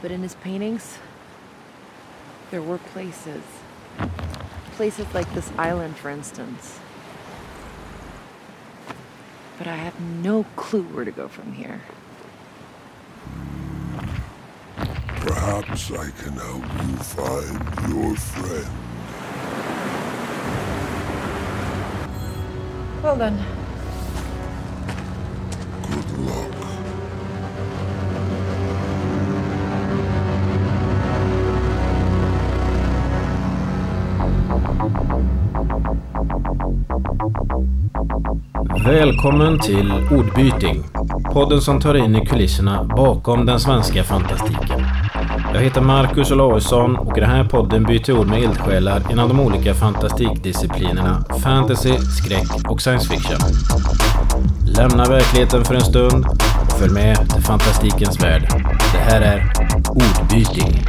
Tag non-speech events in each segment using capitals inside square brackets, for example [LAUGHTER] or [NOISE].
But in his paintings, there were places. Places like this island, for instance. But I have no clue where to go from here. Perhaps I can help you find your friend. Well then. Good luck. Välkommen till Ordbyting. Podden som tar in i kulisserna bakom den svenska fantastiken. Jag heter Marcus Olausson och i den här podden byter ord med eldsjälar inom de olika fantastikdisciplinerna fantasy, skräck och science fiction. Lämna verkligheten för en stund och följ med till fantastikens värld. Det här är Ordbyting.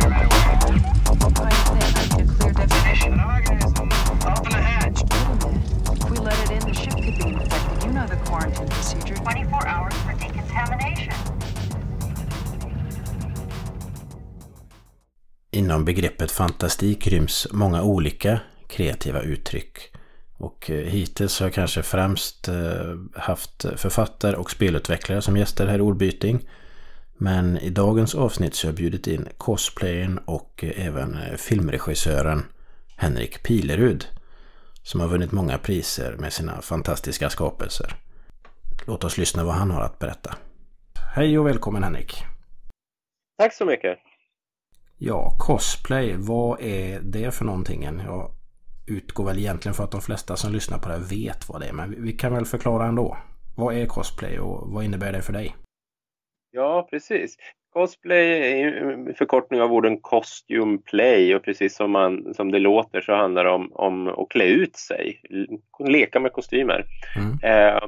Inom begreppet fantastik ryms många olika kreativa uttryck. Och eh, hittills har jag kanske främst eh, haft författare och spelutvecklare som gäster här i Ordbyting. Men i dagens avsnitt så har jag bjudit in cosplayern och eh, även filmregissören Henrik Pilerud. Som har vunnit många priser med sina fantastiska skapelser. Låt oss lyssna vad han har att berätta. Hej och välkommen Henrik! Tack så mycket. Ja, cosplay, vad är det för någonting? Jag utgår väl egentligen för att de flesta som lyssnar på det här vet vad det är. Men vi kan väl förklara ändå. Vad är cosplay och vad innebär det för dig? Ja, precis. Cosplay är en förkortning av orden costume play och precis som, man, som det låter så handlar det om, om att klä ut sig, leka med kostymer. Mm. Eh,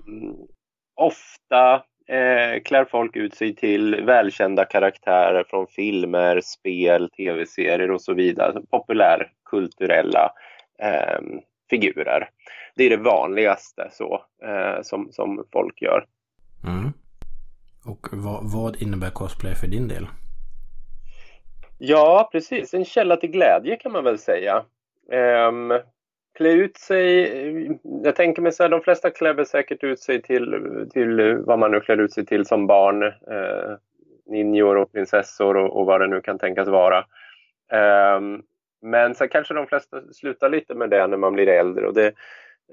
ofta eh, klär folk ut sig till välkända karaktärer från filmer, spel, tv-serier och så vidare. Populärkulturella eh, figurer. Det är det vanligaste så, eh, som, som folk gör. Mm. Och vad, vad innebär cosplay för din del? Ja, precis. En källa till glädje kan man väl säga. Um, klä ut sig, eh, jag tänker mig så här, de flesta klär säkert ut sig till, till vad man nu klär ut sig till som barn. Eh, ninjor och prinsessor och, och, vad det nu kan tänkas vara. Eh, men så kanske de flesta slutar lite med det när man blir äldre. Och det,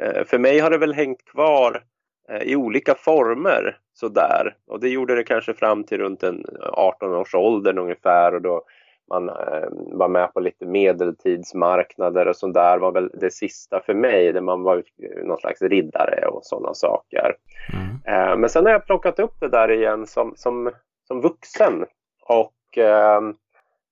eh, för mig har det väl hängt kvar eh, i olika former sådär. Och det gjorde det kanske fram till runt en 18 års ålder ungefär. Och då man eh, var med på lite medeltidsmarknader och sånt där var väl det sista för mig där man var någon slags riddare och sådana saker. Mm. Eh, men sen har jag plockat upp det där igen som, som, som vuxen och eh,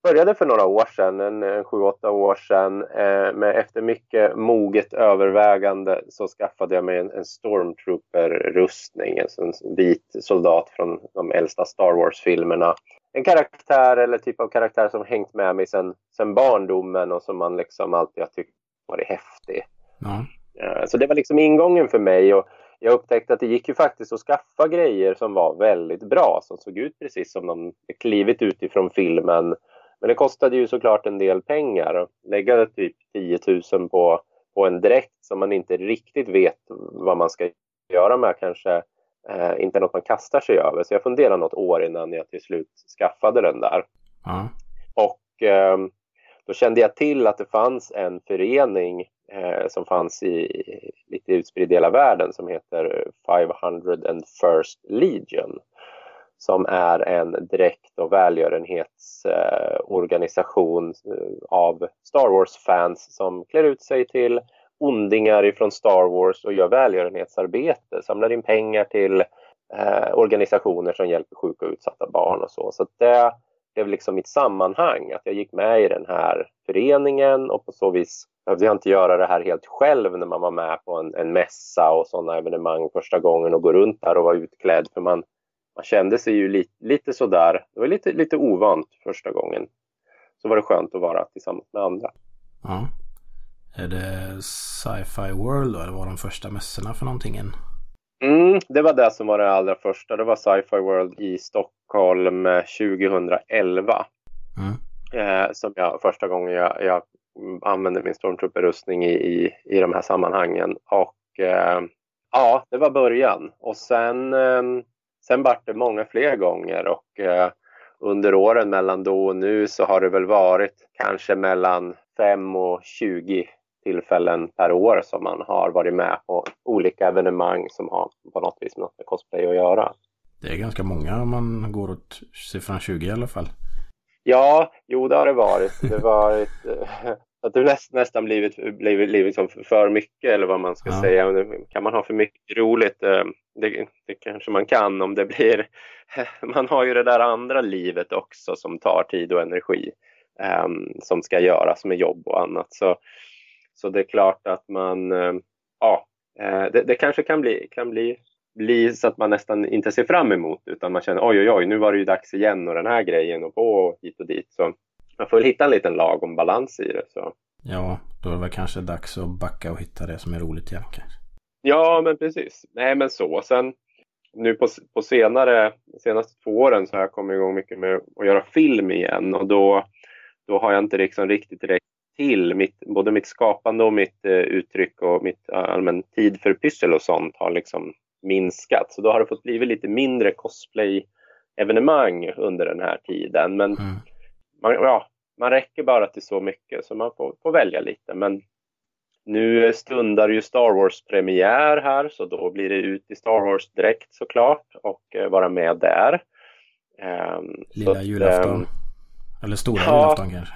började för några år sedan, en, sju, åtta år sedan. Eh, men efter mycket moget övervägande så skaffade jag mig en, en stormtrooper-rustning, en vit soldat från de äldsta Star Wars-filmerna en karaktär eller typ av karaktär som hängt med mig sedan sen barndomen och som man liksom alltid har tyckt varit häftig. Ja. Så det var liksom ingången för mig och jag upptäckte att det gick ju faktiskt att skaffa grejer som var väldigt bra, som såg ut precis som de klivit utifrån filmen. Men det kostade ju såklart en del pengar. att Lägga typ 10 000 på, på en dräkt som man inte riktigt vet vad man ska göra med kanske eh, inte något man kastar sig över. Så jag funderade något år innan jag till slut skaffade den där. Ja. Och eh, då kände jag till att det fanns en förening eh, som fanns i lite utspridd i hela världen som heter 501st Legion. Som är en direkt och välgörenhetsorganisation eh, av Star Wars-fans som klär ut sig till ondingar ifrån Star Wars och gör välgörenhetsarbete, samlar in pengar till eh, organisationer som hjälper sjuka och utsatta barn och så. Så det blev liksom mitt sammanhang, att jag gick med i den här föreningen och på så vis behövde jag inte göra det här helt själv när man var med på en, en mässa och sådana evenemang första gången och gå runt där och vara utklädd för man, man kände sig ju lite, lite sådär, det var lite, lite ovant första gången. Så var det skönt att vara tillsammans med andra. ja. Är det Sci-Fi World då? Eller var de första mässorna för någonting? Mm, det var det som var det allra första. Det var Sci-Fi World i Stockholm 2011. eh, som jag första gången jag, jag använde min stormtrooper-rustning i, i, i de här sammanhangen. Och eh, ja, det var början. Och sen, eh, sen vart det många fler gånger och eh, under åren mellan då och nu så har det väl varit kanske mellan 5 och 20 tillfällen per år som man har varit med på olika evenemang som har på något vis något med cosplay att göra. Det är ganska många om man går åt siffran 20 i alla fall. Ja, jo det har det varit. Det har varit eh, att det näst, nästan blivit, blivit, blivit liksom för mycket eller vad man ska Ja. säga. Kan man ha för mycket roligt? eh, Det, det kanske man kan om det blir... [LAUGHS] Man har ju det där andra livet också som tar tid och energi eh, som ska göras med jobb och annat. Så, så det är klart att man... eh, Ja, eh, det, det kanske kan bli, kan bli bli så att man nästan inte ser fram emot utan man känner oj oj oj nu var det ju dags igen och den här grejen och på hit och dit. Så man får väl hitta en liten lagom balans i det. Så. Ja, då är det väl kanske dags att backa och hitta det som är roligt igen kanske. Ja men precis. Nej men så. Sen nu på, på senare, de senaste två åren så har jag kommit igång mycket med att göra film igen och då, då har jag inte liksom riktigt räckt till. Mitt, både mitt skapande och mitt eh, uttryck och mitt eh, allmän tid för pyssel och sånt har liksom minskat. Så då har det fått bli lite mindre cosplay-evenemang under den här tiden. Men Mm. man, ja, man räcker bara till så mycket så man får, får välja lite. Men nu stundar ju Star Wars-premiär här så då blir det ut i Star Wars-dräkt såklart och eh, vara med där. Så Lilla att, julafton. ehm, Eller stora ja. julafton kanske.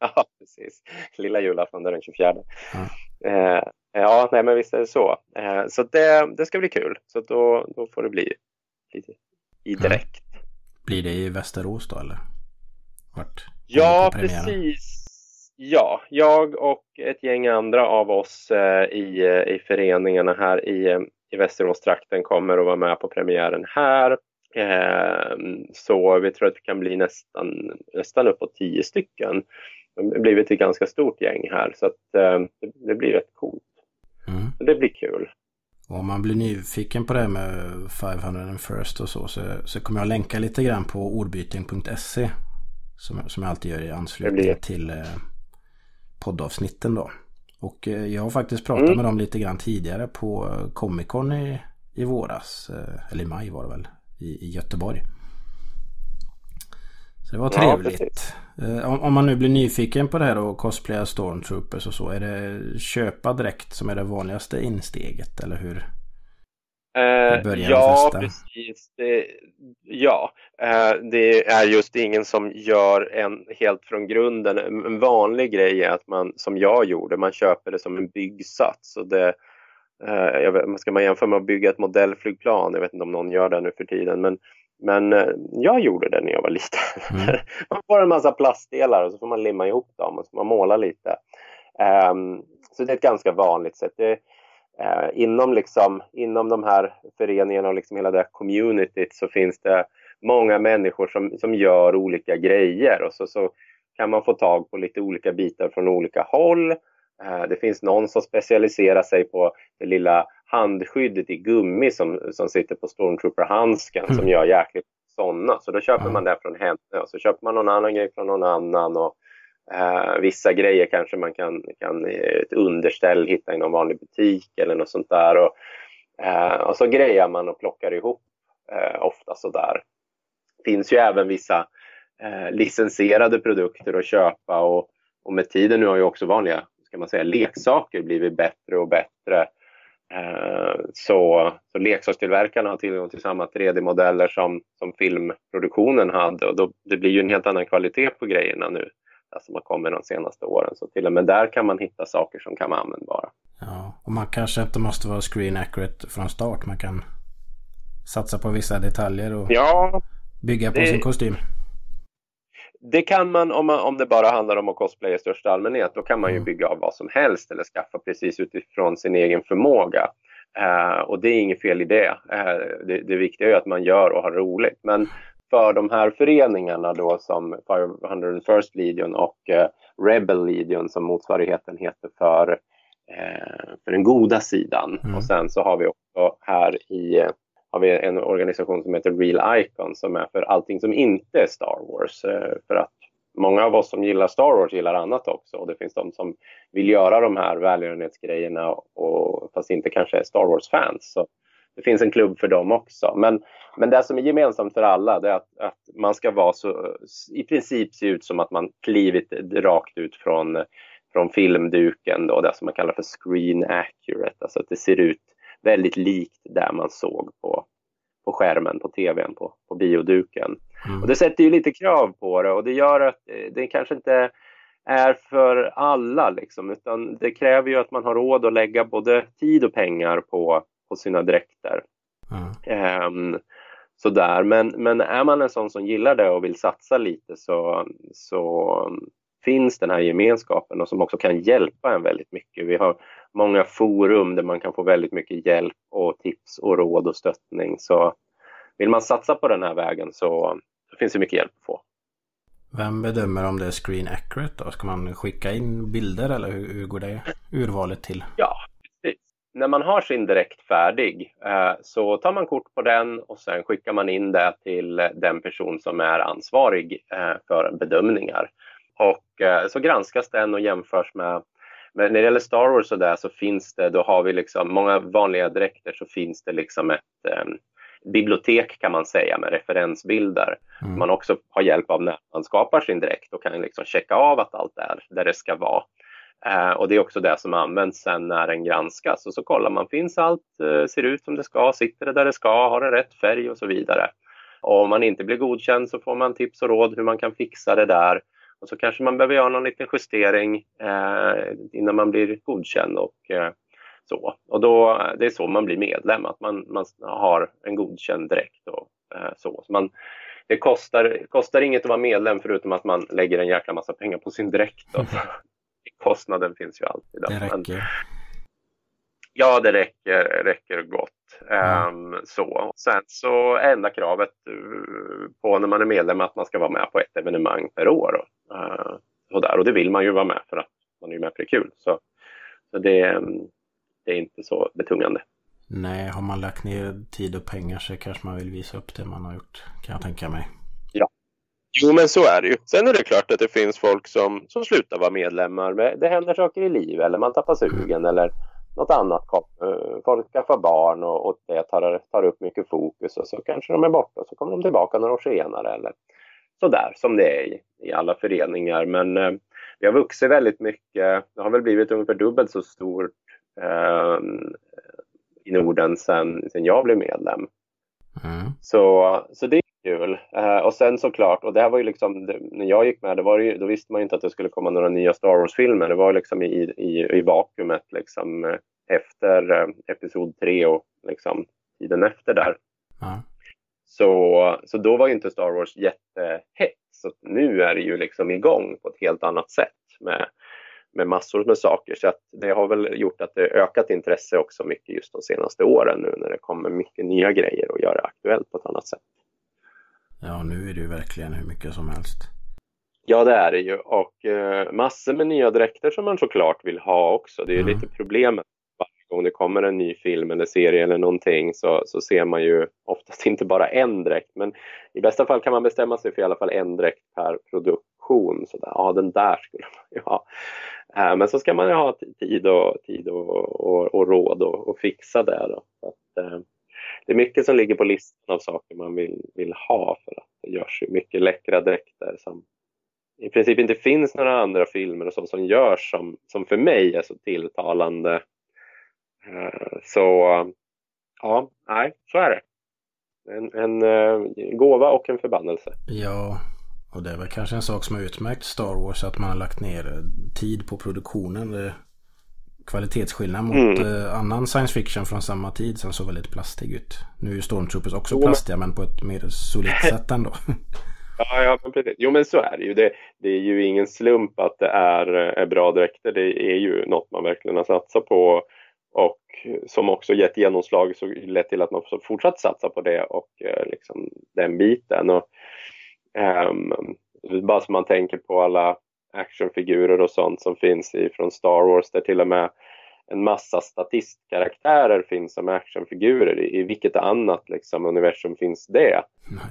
Ja, precis. Lilla julafton, den 24. Ja. Eh, ja, nej men visst är det så. Eh, så det, det ska bli kul. Så då, då får det bli lite i direkt. Blir det i Västerås då eller? Vart? Ja, precis. Ja, jag och ett gäng andra av oss eh, i, i föreningarna här i, i Västeråstrakten kommer att vara med på premiären här. Eh, så vi tror att det kan bli nästan, nästan uppåt tio stycken. Blivit ett ganska stort gäng här så att eh, det, blir rätt coolt. Mm. Så det blir kul. Och om man blir nyfiken på det här med 501st och så, så så kommer jag länka lite grann på ordbyting.se som, som jag alltid gör i anslutning blir- till eh, poddavsnitten då. Och eh, jag har faktiskt pratat Mm. med dem lite grann tidigare på eh, Comic Con i, i våras. Eh, eller i maj var det väl. I, i Göteborg. Så det var Ja, trevligt. precis. Eh, om, om man nu blir nyfiken på det här och cosplaya Stormtroopers och så. Är det köpa direkt som är det vanligaste insteget? Eller hur? Eh, ja, precis. Det, ja, eh, det är just ingen som gör en helt från grunden. En vanlig grej är att man, som jag gjorde, man köper det som en byggsats. Och det, eh, vet, ska man jämföra med att bygga ett modellflygplan? Jag vet inte om någon gör det nu för tiden. Men, men eh, jag gjorde det när jag var liten. Mm. [LAUGHS] man får en massa plastdelar och så får man limma ihop dem och så får man måla lite. Ehm, så det är ett ganska vanligt sätt. Det, eh, inom, liksom, inom de här föreningarna och liksom hela det här communityt så finns det många människor som, som gör olika grejer och så, så kan man få tag på lite olika bitar från olika håll. Eh, det finns någon som specialiserar sig på det lilla handskyddet i gummi som, som sitter på Stormtrooper-handsken Mm. som gör jäkligt sådana. Så då köper man det från henne och så köper man någon annan grej från någon annan. Och, eh, vissa grejer kanske man kan, kan i ett underställ hitta i någon vanlig butik eller något sånt där. Och, eh, och så grejar man och plockar ihop eh, ofta sådär. Det finns ju även vissa eh, licensierade produkter att köpa och, och med tiden nu har ju också vanliga ska man säga, leksaker blivit bättre och bättre. Eh, så, så leksakstillverkarna har tillgång till samma 3D-modeller som, som filmproduktionen hade och då, det blir ju en helt annan kvalitet på grejerna nu alltså som har kommit de senaste åren. Så till och med där kan man hitta saker som kan vara användbara. Ja, och man kanske inte måste vara screen accurate från start. Man kan satsa på vissa detaljer och Ja, bygga på det- sin kostym. Det kan man om, man om det bara handlar om att cosplaya i största allmänhet. Då kan man ju Mm. bygga av vad som helst eller skaffa precis utifrån sin egen förmåga. Eh, och det är inget fel i det. Eh, det. Det viktiga är att man gör och har roligt. Men för de här föreningarna då som 501st Legion och eh, Rebel Legion som motsvarigheten heter för, eh, för den goda sidan. Mm. Och sen så har vi också här i eh, har vi en organisation som heter Real Icon som är för allting som inte är Star Wars. Eh, för att många många av oss som gillar Star Wars gillar annat också och det finns de som vill göra de här välgörenhetsgrejerna och, fast inte kanske är Star Wars-fans. Så det finns en klubb för dem också. Men, men det som är gemensamt för alla det är att, att man ska vara så, i princip se ut som att man klivit rakt ut från, från filmduken, då, det som man kallar för screen accurate, alltså att det ser ut väldigt likt där man såg på, på skärmen, på tvn, på, på bioduken. Mm. Och det sätter ju lite krav på det och det gör att det kanske inte är för alla liksom, utan det kräver ju att man har råd att lägga både tid och pengar på, på sina dräkter. Mm. Um, sådär, men, men är man en sån som gillar det och vill satsa lite så, så finns den här gemenskapen och som också kan hjälpa en väldigt mycket. Vi har många forum där man kan få väldigt mycket hjälp och tips och råd och stöttning. Så vill man satsa på den här vägen så, finns det mycket hjälp att få. Vem bedömer om det är screen accurate då? Ska man skicka in bilder eller hur, hur går det urvalet till? Ja, precis. När man har sin direkt färdig eh, så tar man kort på den och sen skickar man in det till den person som är ansvarig eh, för bedömningar. Och eh, så granskas den och jämförs med men när det gäller Star Wars och där så finns det, då har vi liksom många vanliga dräkter så finns det liksom ett eh, bibliotek kan man säga med referensbilder. Mm. Man också har hjälp av när man skapar sin dräkt och kan liksom checka av att allt är där det ska vara. Eh, och det är också det som används sen när den granskas och så kollar man, finns allt, eh, ser ut som det ska, sitter det där det ska, har det rätt färg och så vidare. Och om man inte blir godkänd så får man tips och råd hur man kan fixa det där. Och så kanske man behöver göra någon liten justering eh, innan man blir godkänd och eh, så. Och då, det är så man blir medlem, att man, man har en godkänd dräkt och eh, så. så man, det kostar, kostar inget att vara medlem förutom att man lägger en jäkla massa pengar på sin dräkt. Mm. [LAUGHS] Kostnaden finns ju alltid. Det räcker. Men, ja, det räcker, räcker gott. Mm. Um, så. Sen så enda kravet uh, på när man är medlem att man ska vara med på ett evenemang per år. Uh, och, där. och det vill man ju vara med för att man är med för det är kul. Så, så det, um, det är inte så betungande. Nej, har man lagt ner tid och pengar så kanske man vill visa upp det man har gjort, kan jag tänka mig. Ja. Jo, men så är det ju. Sen är det klart att det finns folk som, som slutar vara medlemmar. Det händer saker i livet eller man tappar sugen mm. eller något annat. Eh, folk skaffar barn och, och det tar, tar upp mycket fokus och så kanske de är borta och så kommer de tillbaka några år senare eller sådär som det är i, i alla föreningar. Men eh, vi har vuxit väldigt mycket. Det har väl blivit ungefär dubbelt så stort eh, i Norden sen, sen jag blev medlem. Mm. Så, så det är kul. Eh, och sen såklart, och det här var ju liksom, det, när jag gick med, det var ju, då visste man ju inte att det skulle komma några nya Star Wars-filmer. Det var liksom i, i, i vakuumet liksom eh, efter eh, Episod 3 och liksom tiden efter där. Mm. Så, så då var ju inte Star Wars jättehett. Så nu är det ju liksom igång på ett helt annat sätt med med massor med saker. Så det har väl gjort att det ökat intresse också mycket just de senaste åren nu när det kommer mycket nya grejer och gör det aktuellt på ett annat sätt. Ja, nu är det ju verkligen hur mycket som helst. Ja, det är det ju och eh, massor med nya dräkter som man såklart vill ha också. Det är mm. lite problemet om det kommer en ny film eller serie eller någonting så, så ser man ju oftast [LAUGHS] inte bara en dräkt men i bästa fall kan man bestämma sig för i alla fall en dräkt per produktion. Så där, ja, den där skulle man ju ha. Eh, men så ska man ju ha tid och, tid och, och, och råd och, och fixa det. Då. Så att, eh, det är mycket som ligger på listan av saker man vill, vill ha för att det görs ju mycket läckra dräkter som i princip inte finns några andra filmer och så som görs som, som för mig är så tilltalande. Eh, så ja, nej, så är det. En, en uh, gåva och en förbannelse. Ja, och det är väl kanske en sak som har utmärkt Star Wars att man har lagt ner tid på produktionen. Kvalitetsskillnad mot mm. eh, annan science fiction från samma tid som såg väldigt plastig ut. Nu är ju Stormtroopers också jo, plastiga men... men på ett mer solitt [LAUGHS] sätt ändå. [LAUGHS] ja, ja men precis. Jo men så är det ju. Det, det är ju ingen slump att det är, är bra dräkter. Det är ju något man verkligen har satsat på och som också gett genomslag så lett till att man fortsatt satsa på det och eh, liksom den biten. Och, Um, bara som man tänker på alla actionfigurer och sånt som finns från Star Wars där till och med en massa statistkaraktärer finns som actionfigurer. I, i vilket annat liksom, universum finns det?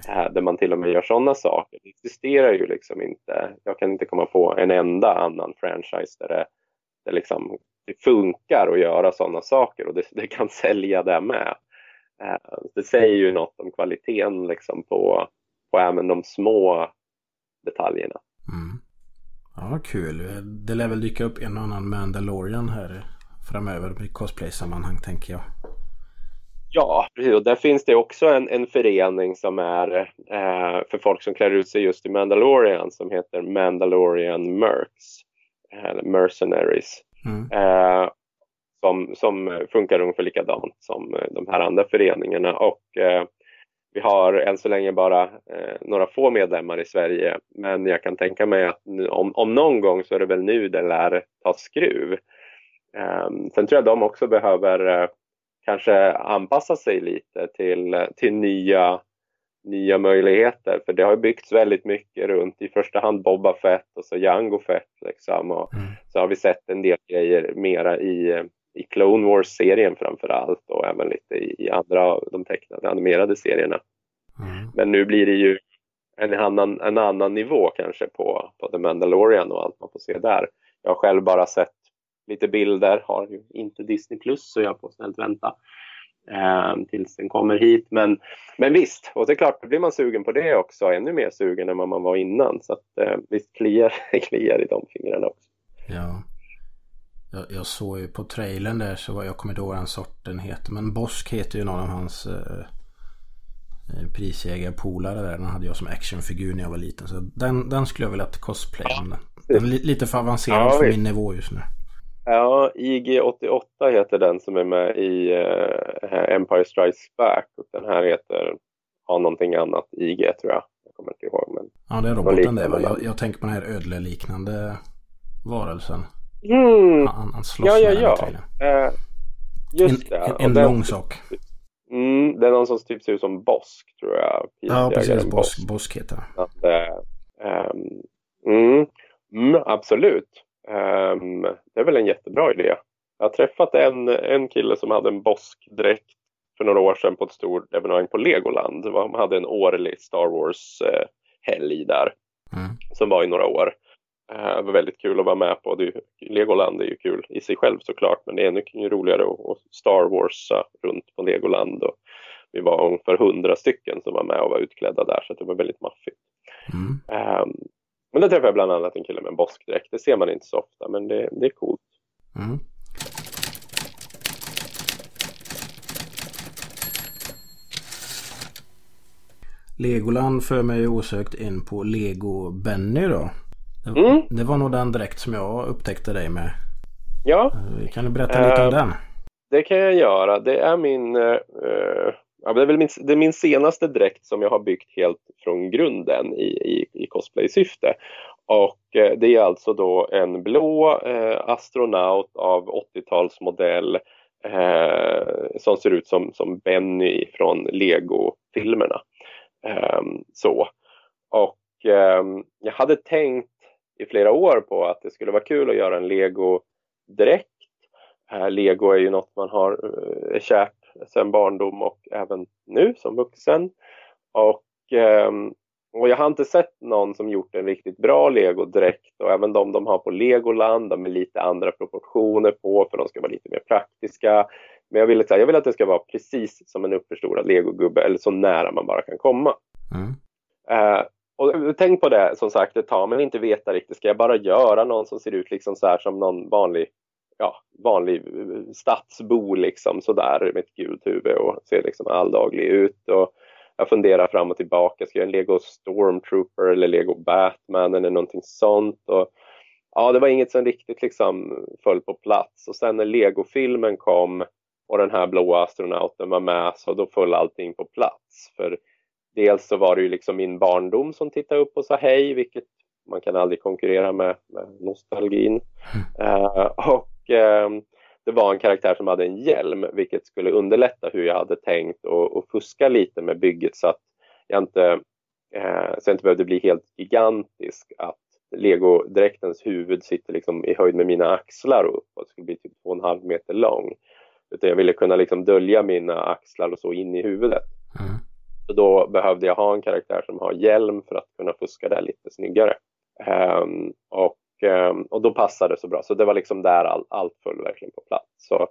Eh, där man till och med gör sådana saker. Det existerar ju liksom inte. Jag kan inte komma på en enda annan franchise där det, det, liksom, det funkar att göra sådana saker och det, det kan sälja det med. Eh, det säger ju något om kvaliteten liksom, på, på även de små detaljerna. Mm. Ja, kul. Det lär väl dyka upp en och annan Mandalorian här framöver i cosplay-sammanhang tänker jag. Ja, precis. Och där finns det också en, en förening som är eh, för folk som klär ut sig just i Mandalorian som heter Mandalorian Mercs, eller Mercenaries. Mm. Eh, som, som funkar ungefär likadant som eh, de här andra föreningarna och eh, vi har än så länge bara eh, några få medlemmar i Sverige men jag kan tänka mig att nu, om, om någon gång så är det väl nu det lär ta skruv. Eh, sen tror jag de också behöver eh, kanske anpassa sig lite till, eh, till nya, nya möjligheter för det har byggts väldigt mycket runt i första hand Boba Fett och så Jango Fett liksom och mm. så har vi sett en del grejer mera i i Clone Wars-serien framför allt och även lite i, andra av de tecknade animerade serierna. Mm. Men nu blir det ju en annan, en annan nivå kanske på, på The Mandalorian och allt man får se där. Jag har själv bara sett lite bilder, har ju inte Disney Plus så jag får snällt vänta eh, tills den kommer hit. Men, men visst, och det är klart, då blir man sugen på det också, ännu mer sugen än vad man var innan. Så att, eh, visst kliar, [LAUGHS] kliar i de fingrarna också. Ja. Jag, jag såg ju på trailern där så var, jag kommer inte ihåg vad den sorten heter. Men Bosk heter ju någon av hans eh, eh prisjägarpolare där. Den hade jag som actionfigur när jag var liten. Så den, den skulle jag vilja cosplaya. Ja. Den är lite för avancerad ja, för min nivå just nu. Ja, IG88 heter den som är med i uh, Empire Strikes Back. Och den här heter, har någonting annat, IG tror jag. Jag kommer inte ihåg. Men ja, det är roboten det va? Jag, jag tänker på den här ödleliknande varelsen. Mm. Han, han slåss ja, ja, med ja. den uh, Just en, det. En, en lång sak. Mm, det är någon som typ ser ut som Bosk tror jag. Ja, precis. Bosk, Bosk heter det. Um, mm, mm, absolut. Um, det är väl en jättebra idé. Jag har träffat en, en kille som hade en Bosk-dräkt för några år sedan på ett stort evenemang på Legoland. De hade en årlig Star Wars-helg där. Mm. Som var i några år. Eh, det var väldigt kul att vara med på. Det Legoland är ju kul i sig själv såklart men det är ännu roligare att, Star Warsa runt på Legoland. Och vi var ungefär hundra stycken som var med och var utklädda där så det var väldigt maffigt. Mm. Um, men där träffade jag bland annat en kille med en boskdräkt. Det ser man inte så ofta men det, det är coolt. Mm. Legoland för mig osökt in på Lego Benny då. Det, mm. det var nog den direkt som jag upptäckte dig med. Ja. Eh, kan du berätta lite uh, om den? Det kan jag göra. Det är min, uh, ja, det är väl min, det är min senaste dräkt som jag har byggt helt från grunden i, i, i cosplay-syfte. Och eh, det är alltså då en blå eh, astronaut av 80-talsmodell eh, som ser ut som, som Benny från Lego-filmerna. Eh, så. Och ehm, jag hade tänkt i flera år på att det skulle vara kul att göra en Lego-dräkt. Eh, Lego är ju något man har eh, är kärt sedan barndom och även nu som vuxen. Och, eh, och jag har inte sett någon som gjort en riktigt bra Lego-dräkt och även de de har på Legoland, de är lite andra proportioner på för de ska vara lite mer praktiska. Men jag vill, jag vill att det ska vara precis som en uppförstorad legogubbe eller så nära man bara kan komma. Mm. Eh, och tänk på det som sagt ett tag, men inte veta riktigt. Ska jag bara göra någon som ser ut liksom så här som någon vanlig, ja, vanlig eh, stadsbo liksom sådär med ett gult huvud och ser liksom alldaglig ut. Och jag funderar fram och tillbaka. Ska jag göra en Lego Stormtrooper eller Lego Batman eller någonting sånt? Och, ja, det var inget som riktigt liksom föll på plats. Och sen när Lego-filmen kom och den här blåa astronauten var med så då föll allting på plats. För dels så var det ju liksom min barndom som tittade upp och sa hej, vilket man kan aldrig konkurrera med, med nostalgin. Mm. Uh, och uh, det var en karaktär som hade en hjälm, vilket skulle underlätta hur jag hade tänkt och, och fuska lite med bygget så att jag inte, uh, så jag inte behövde bli helt gigantisk. Att legodräktens huvud sitter liksom i höjd med mina axlar och uppåt. Skulle bli typ två och en halv meter lång. Utan jag ville kunna liksom dölja mina axlar och så in i huvudet. Mm. Så då behövde jag ha en karaktär som har hjälm för att kunna fuska det lite snyggare. Ehm, och, ehm, Ehm, och då passade det så bra. Så det var liksom där all, allt föll verkligen på plats. Så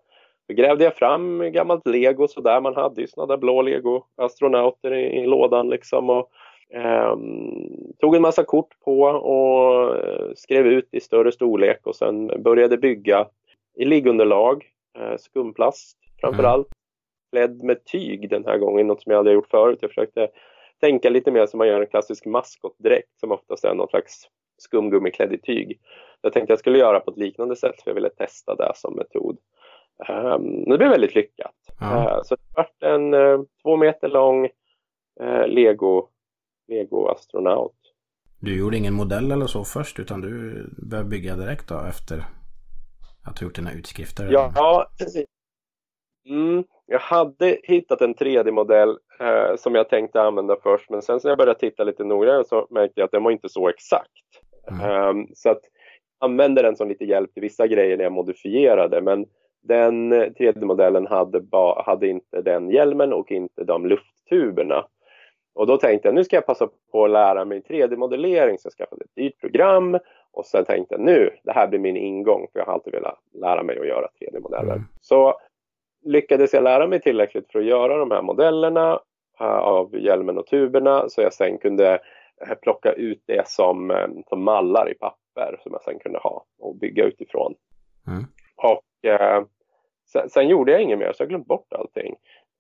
då grävde jag fram gammalt lego så där man hade ju sådana där blå lego astronauter i, i lådan liksom. Och, ehm, tog en massa kort på och eh, skrev ut i större storlek och sen började bygga i liggunderlag, eh, skumplast framförallt klädd med tyg den här gången, något som jag aldrig gjort förut. Jag försökte tänka lite mer som man gör en klassisk maskotdräkt som oftast är någon slags skumgummiklädd i tyg. Jag tänkte jag skulle göra på ett liknande sätt för jag ville testa det som metod. Um, det blev väldigt lyckat. Ja. Uh, så det vart en uh, två meter lång uh, Lego, Lego astronaut. Du gjorde ingen modell eller så först utan du började bygga direkt då efter att ha gjort dina utskrifter? Ja, ja precis. Mm, jag hade hittat en 3D-modell eh, som jag tänkte använda först men sen när jag började titta lite noggrannare så märkte jag att den var inte så exakt. Mm. Ehm, så att jag använde den som lite hjälp till vissa grejer när jag modifierade men den eh, 3D-modellen hade, ba, hade inte den hjälmen och inte de lufttuberna. Och då tänkte jag nu ska jag passa på att lära mig 3D-modellering så jag skaffade ett dyrt program och sen tänkte jag nu, det här blir min ingång för jag har alltid velat lära mig att göra 3D-modeller. Mm. Så lyckades jag lära mig tillräckligt för att göra de här modellerna eh, av hjälmen och tuberna så jag sen kunde plocka ut det som, eh, som mallar i papper som jag sen kunde ha och bygga utifrån. Mm. Och eh, sen, sen gjorde jag inget mer så jag glömde bort allting.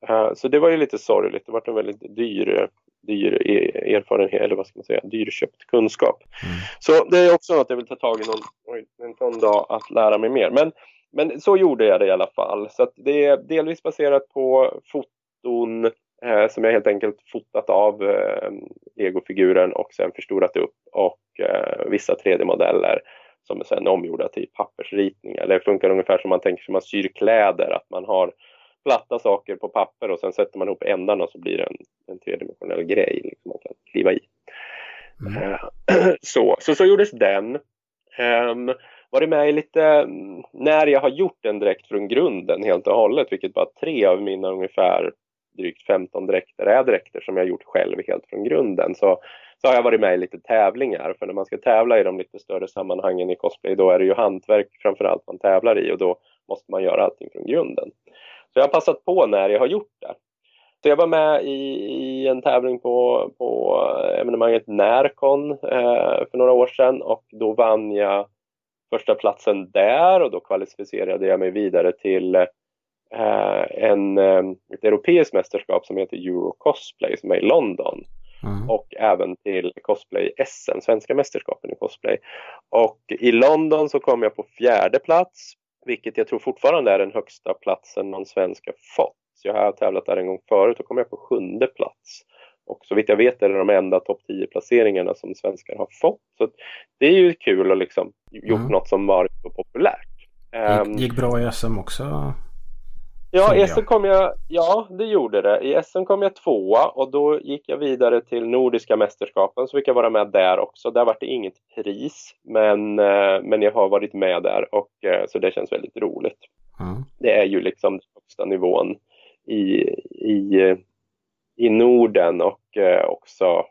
Eh, så det var ju lite sorgligt. Det var en väldigt dyr, dyr e- erfarenhet, eller vad ska man säga, dyrköpt kunskap. Mm. Så det är också något jag vill ta tag i någon, oj, en sån dag att lära mig mer. Men, men så gjorde jag det i alla fall. Så att det är delvis baserat på foton eh, som jag helt enkelt fotat av eh, legofiguren och sen förstorat upp och eh, vissa 3D-modeller som är sen omgjorda till pappersritningar. Det funkar ungefär som man tänker sig man syr kläder, att man har platta saker på papper och sen sätter man ihop ändarna och så blir det en, en tredimensionell grej liksom man kan kliva i. Mm. Eh, [CLEARS THROAT] så, så, så gjordes den. Um, varit med i lite, mm, när jag har gjort den direkt från grunden helt och hållet, vilket bara tre av mina ungefär drygt 15 dräkter är dräkter som jag gjort själv helt från grunden. Så, så har jag varit med i lite tävlingar, för när man ska tävla i de lite större sammanhangen i cosplay, då är det ju hantverk framförallt man tävlar i och då måste man göra allting från grunden. Så jag har passat på när jag har gjort det. Så jag var med i, i en tävling på, på evenemanget Närcon eh, för några år sedan och då vann jag första platsen där och då kvalificerade jag mig vidare till eh, en, eh, ett europeiskt mästerskap som heter Euro Cosplay som är i London Mm. och även till cosplay-SM, svenska mästerskapen i cosplay. Och i London så kom jag på fjärde plats, vilket jag tror fortfarande är den högsta platsen någon svensk har fått. Så jag har tävlat där en gång förut och kom jag på sjunde plats. Och så vitt jag vet är det de enda topp 10 placeringarna som svenskar har fått. Så det är ju kul att liksom gjort Mm. något som varit så populärt. Ehm, Gick, gick bra i SM också? Ja, i. SM kom jag, ja det gjorde det. I SM kom jag tvåa och då gick jag vidare till Nordiska mästerskapen så fick jag vara med där också. Där var det inget pris men, eh, men jag har varit med där och eh, så det känns väldigt roligt. Mm. Det är ju liksom den högsta nivån i, i, i Norden och eh, också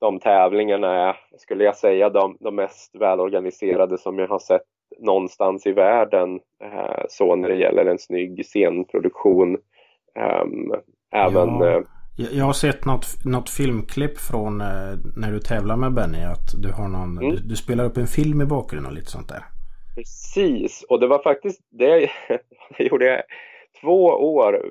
de tävlingarna är, skulle jag säga, de, de mest välorganiserade som jag har sett någonstans i världen. Eh, så när det gäller en snygg scenproduktion. Ehm, även Ja. eh, Jag, jag har sett något, något filmklipp från eh, när du tävlar med Benny. Att du har någon, Mm. du, du spelar upp en film i bakgrunden och lite sånt där. Precis, och det var faktiskt det, [LAUGHS] det gjorde jag. Två år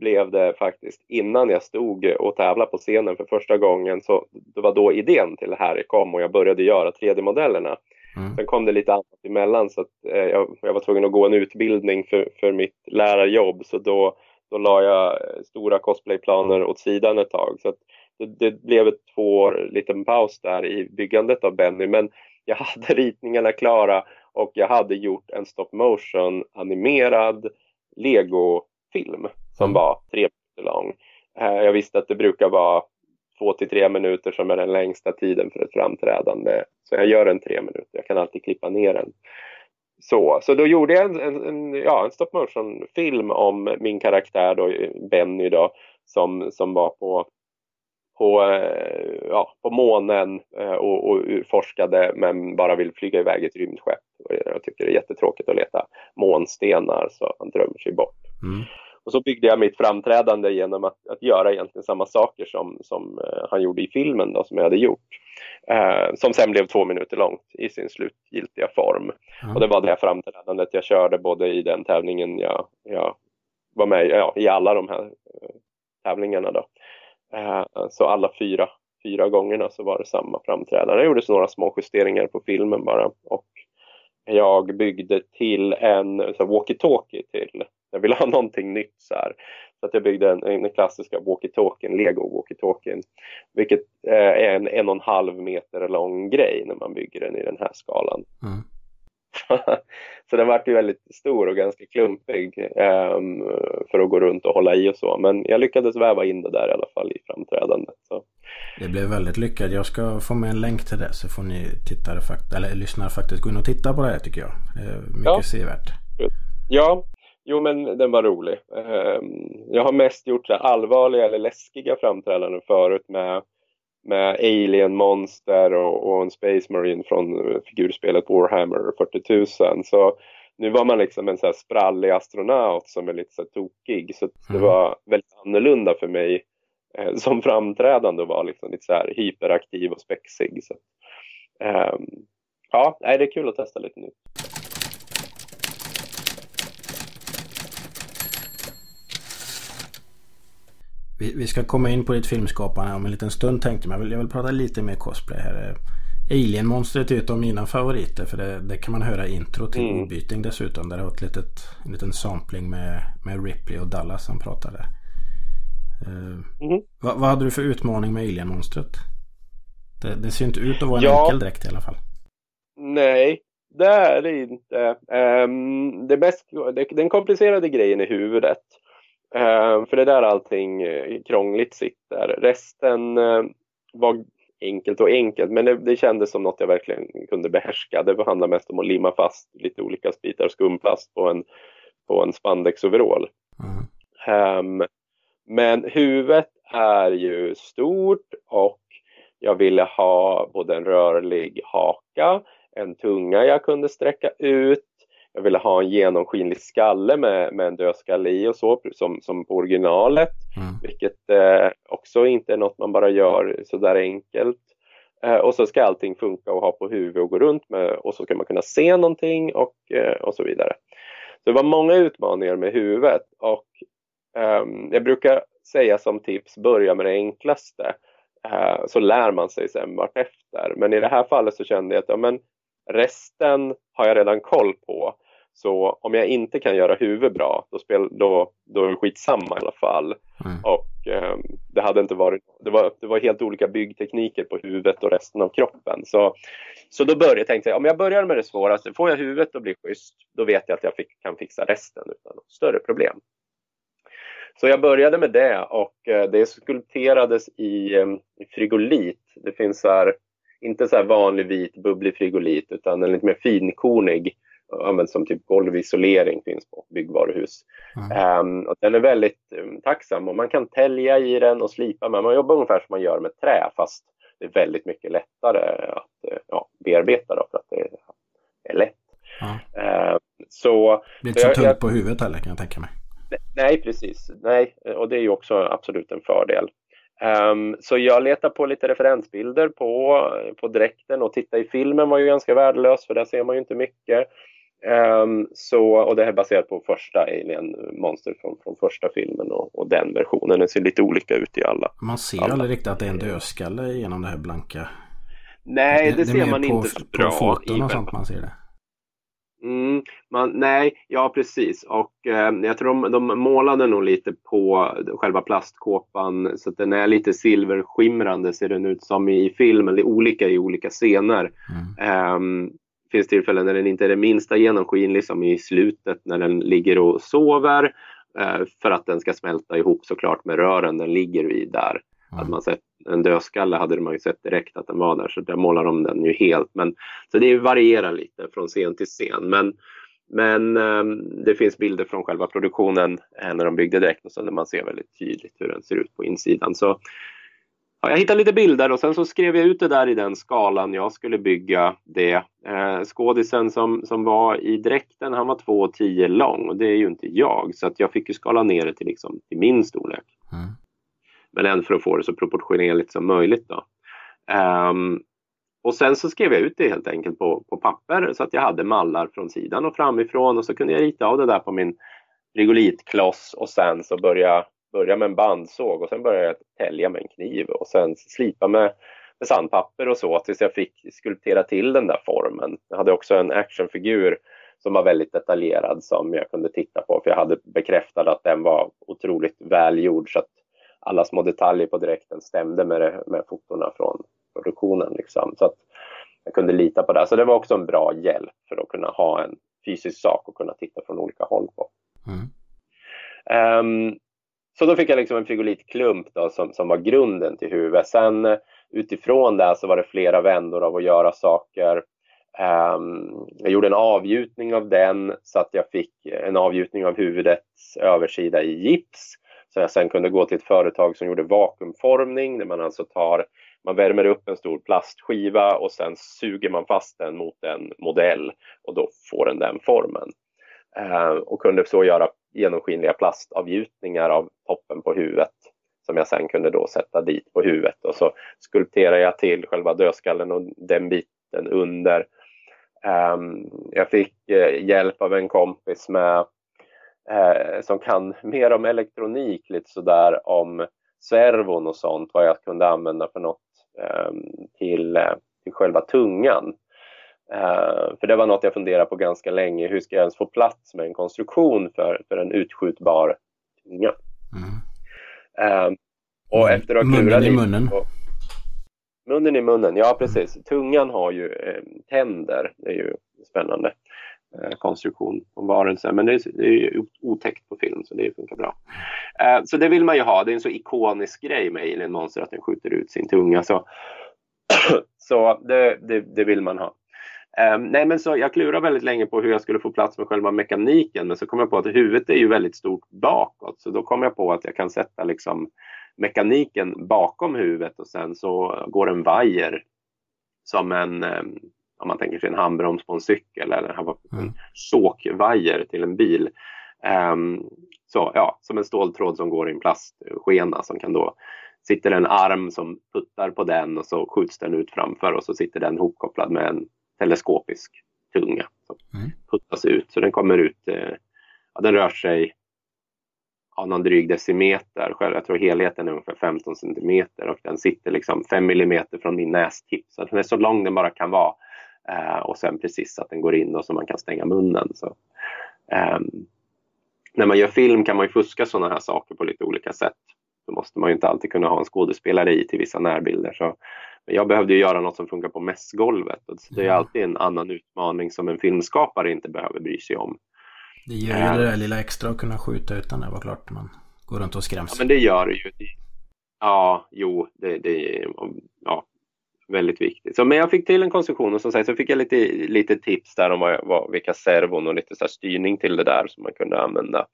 blev det faktiskt innan jag stod och tävlade på scenen för första gången. Så det var då idén till det här kom och jag började göra 3D-modellerna. Mm. Sen kom det lite annat emellan så att eh, jag, jag var tvungen att gå en utbildning för, för mitt lärarjobb så då, då la jag eh, stora cosplayplaner åt sidan ett tag. Så att det, det blev ett två år liten paus där i byggandet av Benny men jag [LAUGHS] hade ritningarna klara och jag hade gjort en stop motion animerad Lego-film som Mm. var tre minuter lång. Eh, Jag visste att det brukar vara två till tre minuter som är den längsta tiden för ett framträdande. Så jag gör en tre minuter, jag kan alltid klippa ner den. Så, så då gjorde jag en, en, en, ja, en stop motion film om min karaktär då, Benny då, som, som var på, på, eh, ja, på månen eh, och, och forskade men bara vill flyga iväg ett rymdskepp. Och Jag tycker det är jättetråkigt att leta månstenar så han drömmer sig bort. Mm. Och så byggde jag mitt framträdande genom att, att göra egentligen samma saker som, som eh, han gjorde i filmen då, som jag hade gjort. Eh, som sen blev två minuter långt i sin slutgiltiga form. Ja. Och det var det framträdandet jag körde både i den tävlingen jag, jag var med i, ja, i alla de här eh, tävlingarna då. Eh, så alla fyra, fyra gångerna så var det samma framträdande. Det gjordes några små justeringar på filmen bara och jag byggde till en här, walkie-talkie till jag ville ha [LAUGHS] någonting nytt så här. Så att jag byggde en, en klassiska walkie-talkien, Lego walkie-talkien. Vilket eh, är en en och en halv meter lång grej när man bygger den i den här skalan. Mm. [LAUGHS] så den vart ju väldigt stor och ganska klumpig ehm, för att gå runt och hålla i och så. Men jag lyckades väva in det där i alla fall i framträdandet. Så. Det blev väldigt lyckat. Jag ska få med en länk till det så får ni tittare eller lyssnare faktiskt gå in och titta på det här tycker jag. Det är mycket Ja. sevärt. Ja, jo men den var rolig. Ehm, jag har mest gjort så allvarliga eller läskiga framträdanden förut med, med alien-monster och, och en Space Marine från figurspelet Warhammer 40 000. Så nu var man liksom en så här sprallig astronaut som är lite så tokig. Så det Mm. var väldigt annorlunda för mig eh, som framträdande att vara liksom lite så här hyperaktiv och spexig. Så, ehm, ja, det är kul att testa lite nytt. Vi, vi ska komma in på ditt filmskapande om en liten stund tänkte jag. Jag vill, jag vill prata lite mer cosplay här. Eh, Alien-monstret är ett av mina favoriter. För det, det kan man höra i intro till Mm. Obyting dessutom. Där det har ett litet, en liten sampling med, med Ripley och Dallas som pratade. Eh, Mhm. vad, vad hade du för utmaning med Alien-monstret? Det, det ser inte ut att vara en Ja. enkel dräkt i alla fall. Nej, det är det inte. Ehm, det, mest, det, den komplicerade grejen är huvudet. Ehm, för det är där allting eh, krångligt sitter. Resten eh, var enkelt och enkelt, men det, det kändes som något jag verkligen kunde behärska. Det handlar mest om att limma fast lite olika bitar skumplast på en, på en spandexoverall. Mm. Ehm, men huvudet är ju stort och jag ville ha både en rörlig haka, en tunga jag kunde sträcka ut. Jag ville ha en genomskinlig skalle med, med en dödskalle i och så, som, som på originalet. Mm. Vilket eh, också inte är något man bara gör sådär enkelt. Eh, och så ska allting funka och ha på huvudet och gå runt med och så ska man kunna se någonting och, eh, och så vidare. Så det var många utmaningar med huvudet och ehm, jag brukar säga som tips, börja med det enklaste. Eh, så lär man sig sen vartefter. Men i det här fallet så kände jag att ja, men resten har jag redan koll på. Så om jag inte kan göra huvudet bra, då, spel, då, då är det skitsamma i alla fall. Mm. Och ehm, det hade inte varit, det var, det var helt olika byggtekniker på huvudet och resten av kroppen. Så, så då började jag tänka, om jag börjar med det svåraste, får jag huvudet att bli schysst, då vet jag att jag fick, kan fixa resten utan något större problem. Så jag började med det och eh, det skulpterades i, eh, i frigolit. Det finns så här, inte så vanlig vit bubblig frigolit utan en lite mer finkornig används som typ golvisolering finns på byggvaruhus. Mm. Ehm, och den är väldigt um, tacksam och man kan tälja i den och slipa med. Man jobbar ungefär som man gör med trä fast det är väldigt mycket lättare att eh, ja, bearbeta då, för att det är lätt. Ja. Ehm, så Det blir inte så Jag- tungt jag- på huvudet heller kan jag tänka mig. Nej, precis. Nej, och det är ju också absolut en fördel. Ehm, så jag letar på lite referensbilder på, på dräkten och titta i filmen var ju ganska värdelös för där ser man ju inte mycket. Ehm, så, och det här är baserat på första Alien Monster från, från första filmen och, och den versionen. Den ser lite olika ut i alla. Man ser Alla. aldrig riktigt att det är en dödskalle genom det här blanka. Nej, det, är ser mer man på, inte så på bra foton i och sånt man ser det. Mm, man, nej, ja precis. Och eh, jag tror de, de målade nog lite på själva plastkåpan så att den är lite silverskimrande ser den ut som i filmen. Det är olika i olika scener. Mm. Ehm, finns tillfällen när den inte är det minsta genomskinlig som i slutet när den ligger och sover. eh, för att den ska smälta ihop såklart med rören den ligger vid där. Hade man sett en dödskalle hade man ju sett direkt att den var där, så där målar de den ju helt. Men, så det varierar lite från scen till scen. Men, men um, det finns bilder från själva produktionen eh, när de byggde dräkten där man ser väldigt tydligt hur den ser ut på insidan. Så Ja, jag hittade lite bilder och sen så skrev jag ut det där i den skalan jag skulle bygga det. Eh, skådisen som, som var i dräkten, han var 2,10 lång och det är ju inte jag. Så att jag fick ju skala ner det till, liksom, till min storlek. Mm. Men ändå för att få det så proportionerligt som möjligt. Då. Um, och sen så skrev jag ut det helt enkelt på, på papper så att jag hade mallar från sidan och framifrån och så kunde jag rita av det där på min rigolitkloss och sen så började börja med en bandsåg och sen började jag tälja med en kniv och sen slipa med, med sandpapper och så tills jag fick skulptera till den där formen. Jag hade också en actionfigur som var väldigt detaljerad som jag kunde titta på för jag hade bekräftat att den var otroligt välgjord så att alla små detaljer på dräkten stämde med, det, med fotona från produktionen. Liksom. Så att jag kunde lita på det. Så det var också en bra hjälp för att kunna ha en fysisk sak och kunna titta från olika håll på. Mm. Um, så då fick jag liksom en frigolitklump då, som, som var grunden till huvudet. Sen eh, utifrån det så var det flera vändor av att göra saker. Um, jag gjorde en avgjutning av den så att jag fick eh, en avgjutning av huvudets översida i gips. Så jag sen kunde gå till ett företag som gjorde vakuumformning där man alltså tar man värmer upp en stor plastskiva och sen suger man fast den mot en modell och då får den den formen. Uh, och kunde så göra genomskinliga plastavgjutningar av toppen på huvudet som jag sen kunde då sätta dit på huvudet och så skulpterade jag till själva dödskallen och den biten under. Um, jag fick uh, hjälp av en kompis med uh, som kan mer om elektronik, lite sådär om servon och sånt, vad jag kunde använda för något um, till, uh, till själva tungan. Uh, för det var något jag funderade på ganska länge. Hur ska jag ens få plats med en konstruktion för, för en utskjutbar tunga? Mm. Uh, och efter att ha Munnen i munnen? På, munnen i munnen, ja precis. Tungan har ju eh, tänder. Det är ju spännande eh, konstruktion på varelser. Men det är, det är ju otäckt på film så det funkar bra. Eh, så det vill man ju ha. Det är en så ikonisk grej med Alien Monster att den skjuter ut sin tunga. Så, [CLEARS THROAT] så det, det, det vill man ha. Um, nej, men så jag klurade väldigt länge på hur jag skulle få plats med själva mekaniken men så kom jag på att huvudet är ju väldigt stort bakåt så då kom jag på att jag kan sätta liksom mekaniken bakom huvudet och sen så går en vajer som en, um, om man tänker sig en handbroms på en cykel eller en mm. såkvajer till en bil. Um, så ja, som en ståltråd som går i en plastskena som kan då sitter en arm som puttar på den och så skjuts den ut framför och så sitter den hopkopplad med en teleskopisk tunga som mm. puttas ut. Så den kommer ut, eh, ja, den rör sig ja, någon dryg decimeter. Jag tror helheten är ungefär 15 centimeter och den sitter liksom 5 millimeter från min nästipp. Så den är så lång den bara kan vara. Eh, och sen precis så att den går in och så man kan stänga munnen. Så, eh, när man gör film kan man ju fuska sådana här saker på lite olika sätt. Då måste man ju inte alltid kunna ha en skådespelare i till vissa närbilder. Så jag behövde göra något som funkar på mässgolvet. Det är alltid en annan utmaning som en filmskapare inte behöver bry sig om. Det gör ju det där lilla extra att kunna skjuta utan det var klart man går runt och skräms. Ja, men det gör det ju. Ja, jo, det, det ja, väldigt viktigt. Så, men jag fick till en konstruktion och som sagt så fick jag lite, lite tips där om vad, vad, vilka servon och lite så styrning till det där som man kunde använda.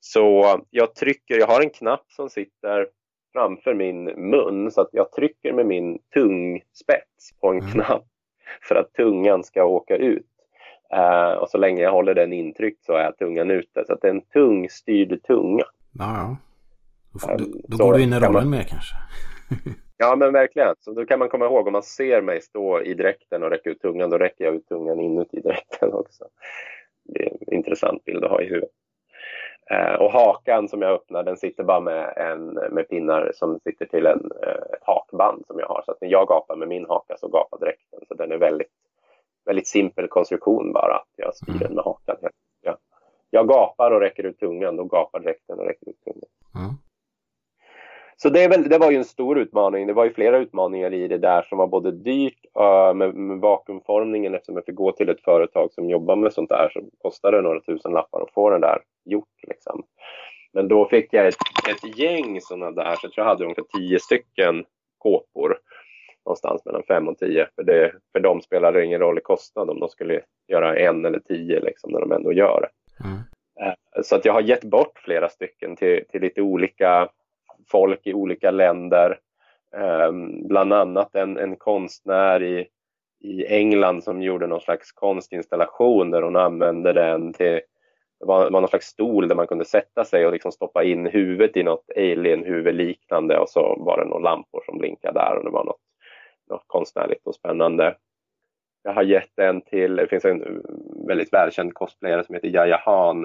Så jag trycker, jag har en knapp som sitter framför min mun så att jag trycker med min tungspets på en mm. knapp [LAUGHS] för att tungan ska åka ut. Uh, och så länge jag håller den intryckt så är tungan ute. Så att det är en tungstyrd tunga. Ja, ja. Då, får, då, då går du in i rollen man... mer kanske. [LAUGHS] ja, men verkligen. Så då kan man komma ihåg om man ser mig stå i dräkten och räcka ut tungan, då räcker jag ut tungan inuti dräkten också. Det är en intressant bild att ha i huvudet. Eh, och hakan som jag öppnar den sitter bara med, en, med pinnar som sitter till en, eh, ett hakband som jag har. Så att när jag gapar med min haka så gapar dräkten. Så den är väldigt, väldigt simpel konstruktion bara. Jag styr den med hakan. Jag, jag gapar och räcker ut tungan, då gapar dräkten och räcker ut tungan. Mm. Så det, väl, det, var ju en stor utmaning. Det var ju flera utmaningar i det där som var både dyrt uh, med, med vakuumformningen eftersom jag fick gå till ett företag som jobbar med sånt där så kostade det några tusen lappar att få det där gjort. Liksom. Men då fick jag ett, ett gäng sådana där, så jag tror jag hade ungefär tio stycken kåpor. Någonstans mellan fem och tio. För, det, för dem spelar det ingen roll i kostnad om de skulle göra en eller tio liksom, när de ändå gör det. Mm. Eh, Så att jag har gett bort flera stycken till, till lite olika folk i olika länder. Ehm, bland annat en, en konstnär i, i England som gjorde någon slags konstinstallation där hon använde den till det var, var någon slags stol där man kunde sätta sig och liksom stoppa in huvudet i något alien-huvud liknande och så var det några lampor som blinkade där och det var något, något konstnärligt och spännande. Jag har gett en till, det finns en väldigt välkänd cosplayare som heter Yahya Han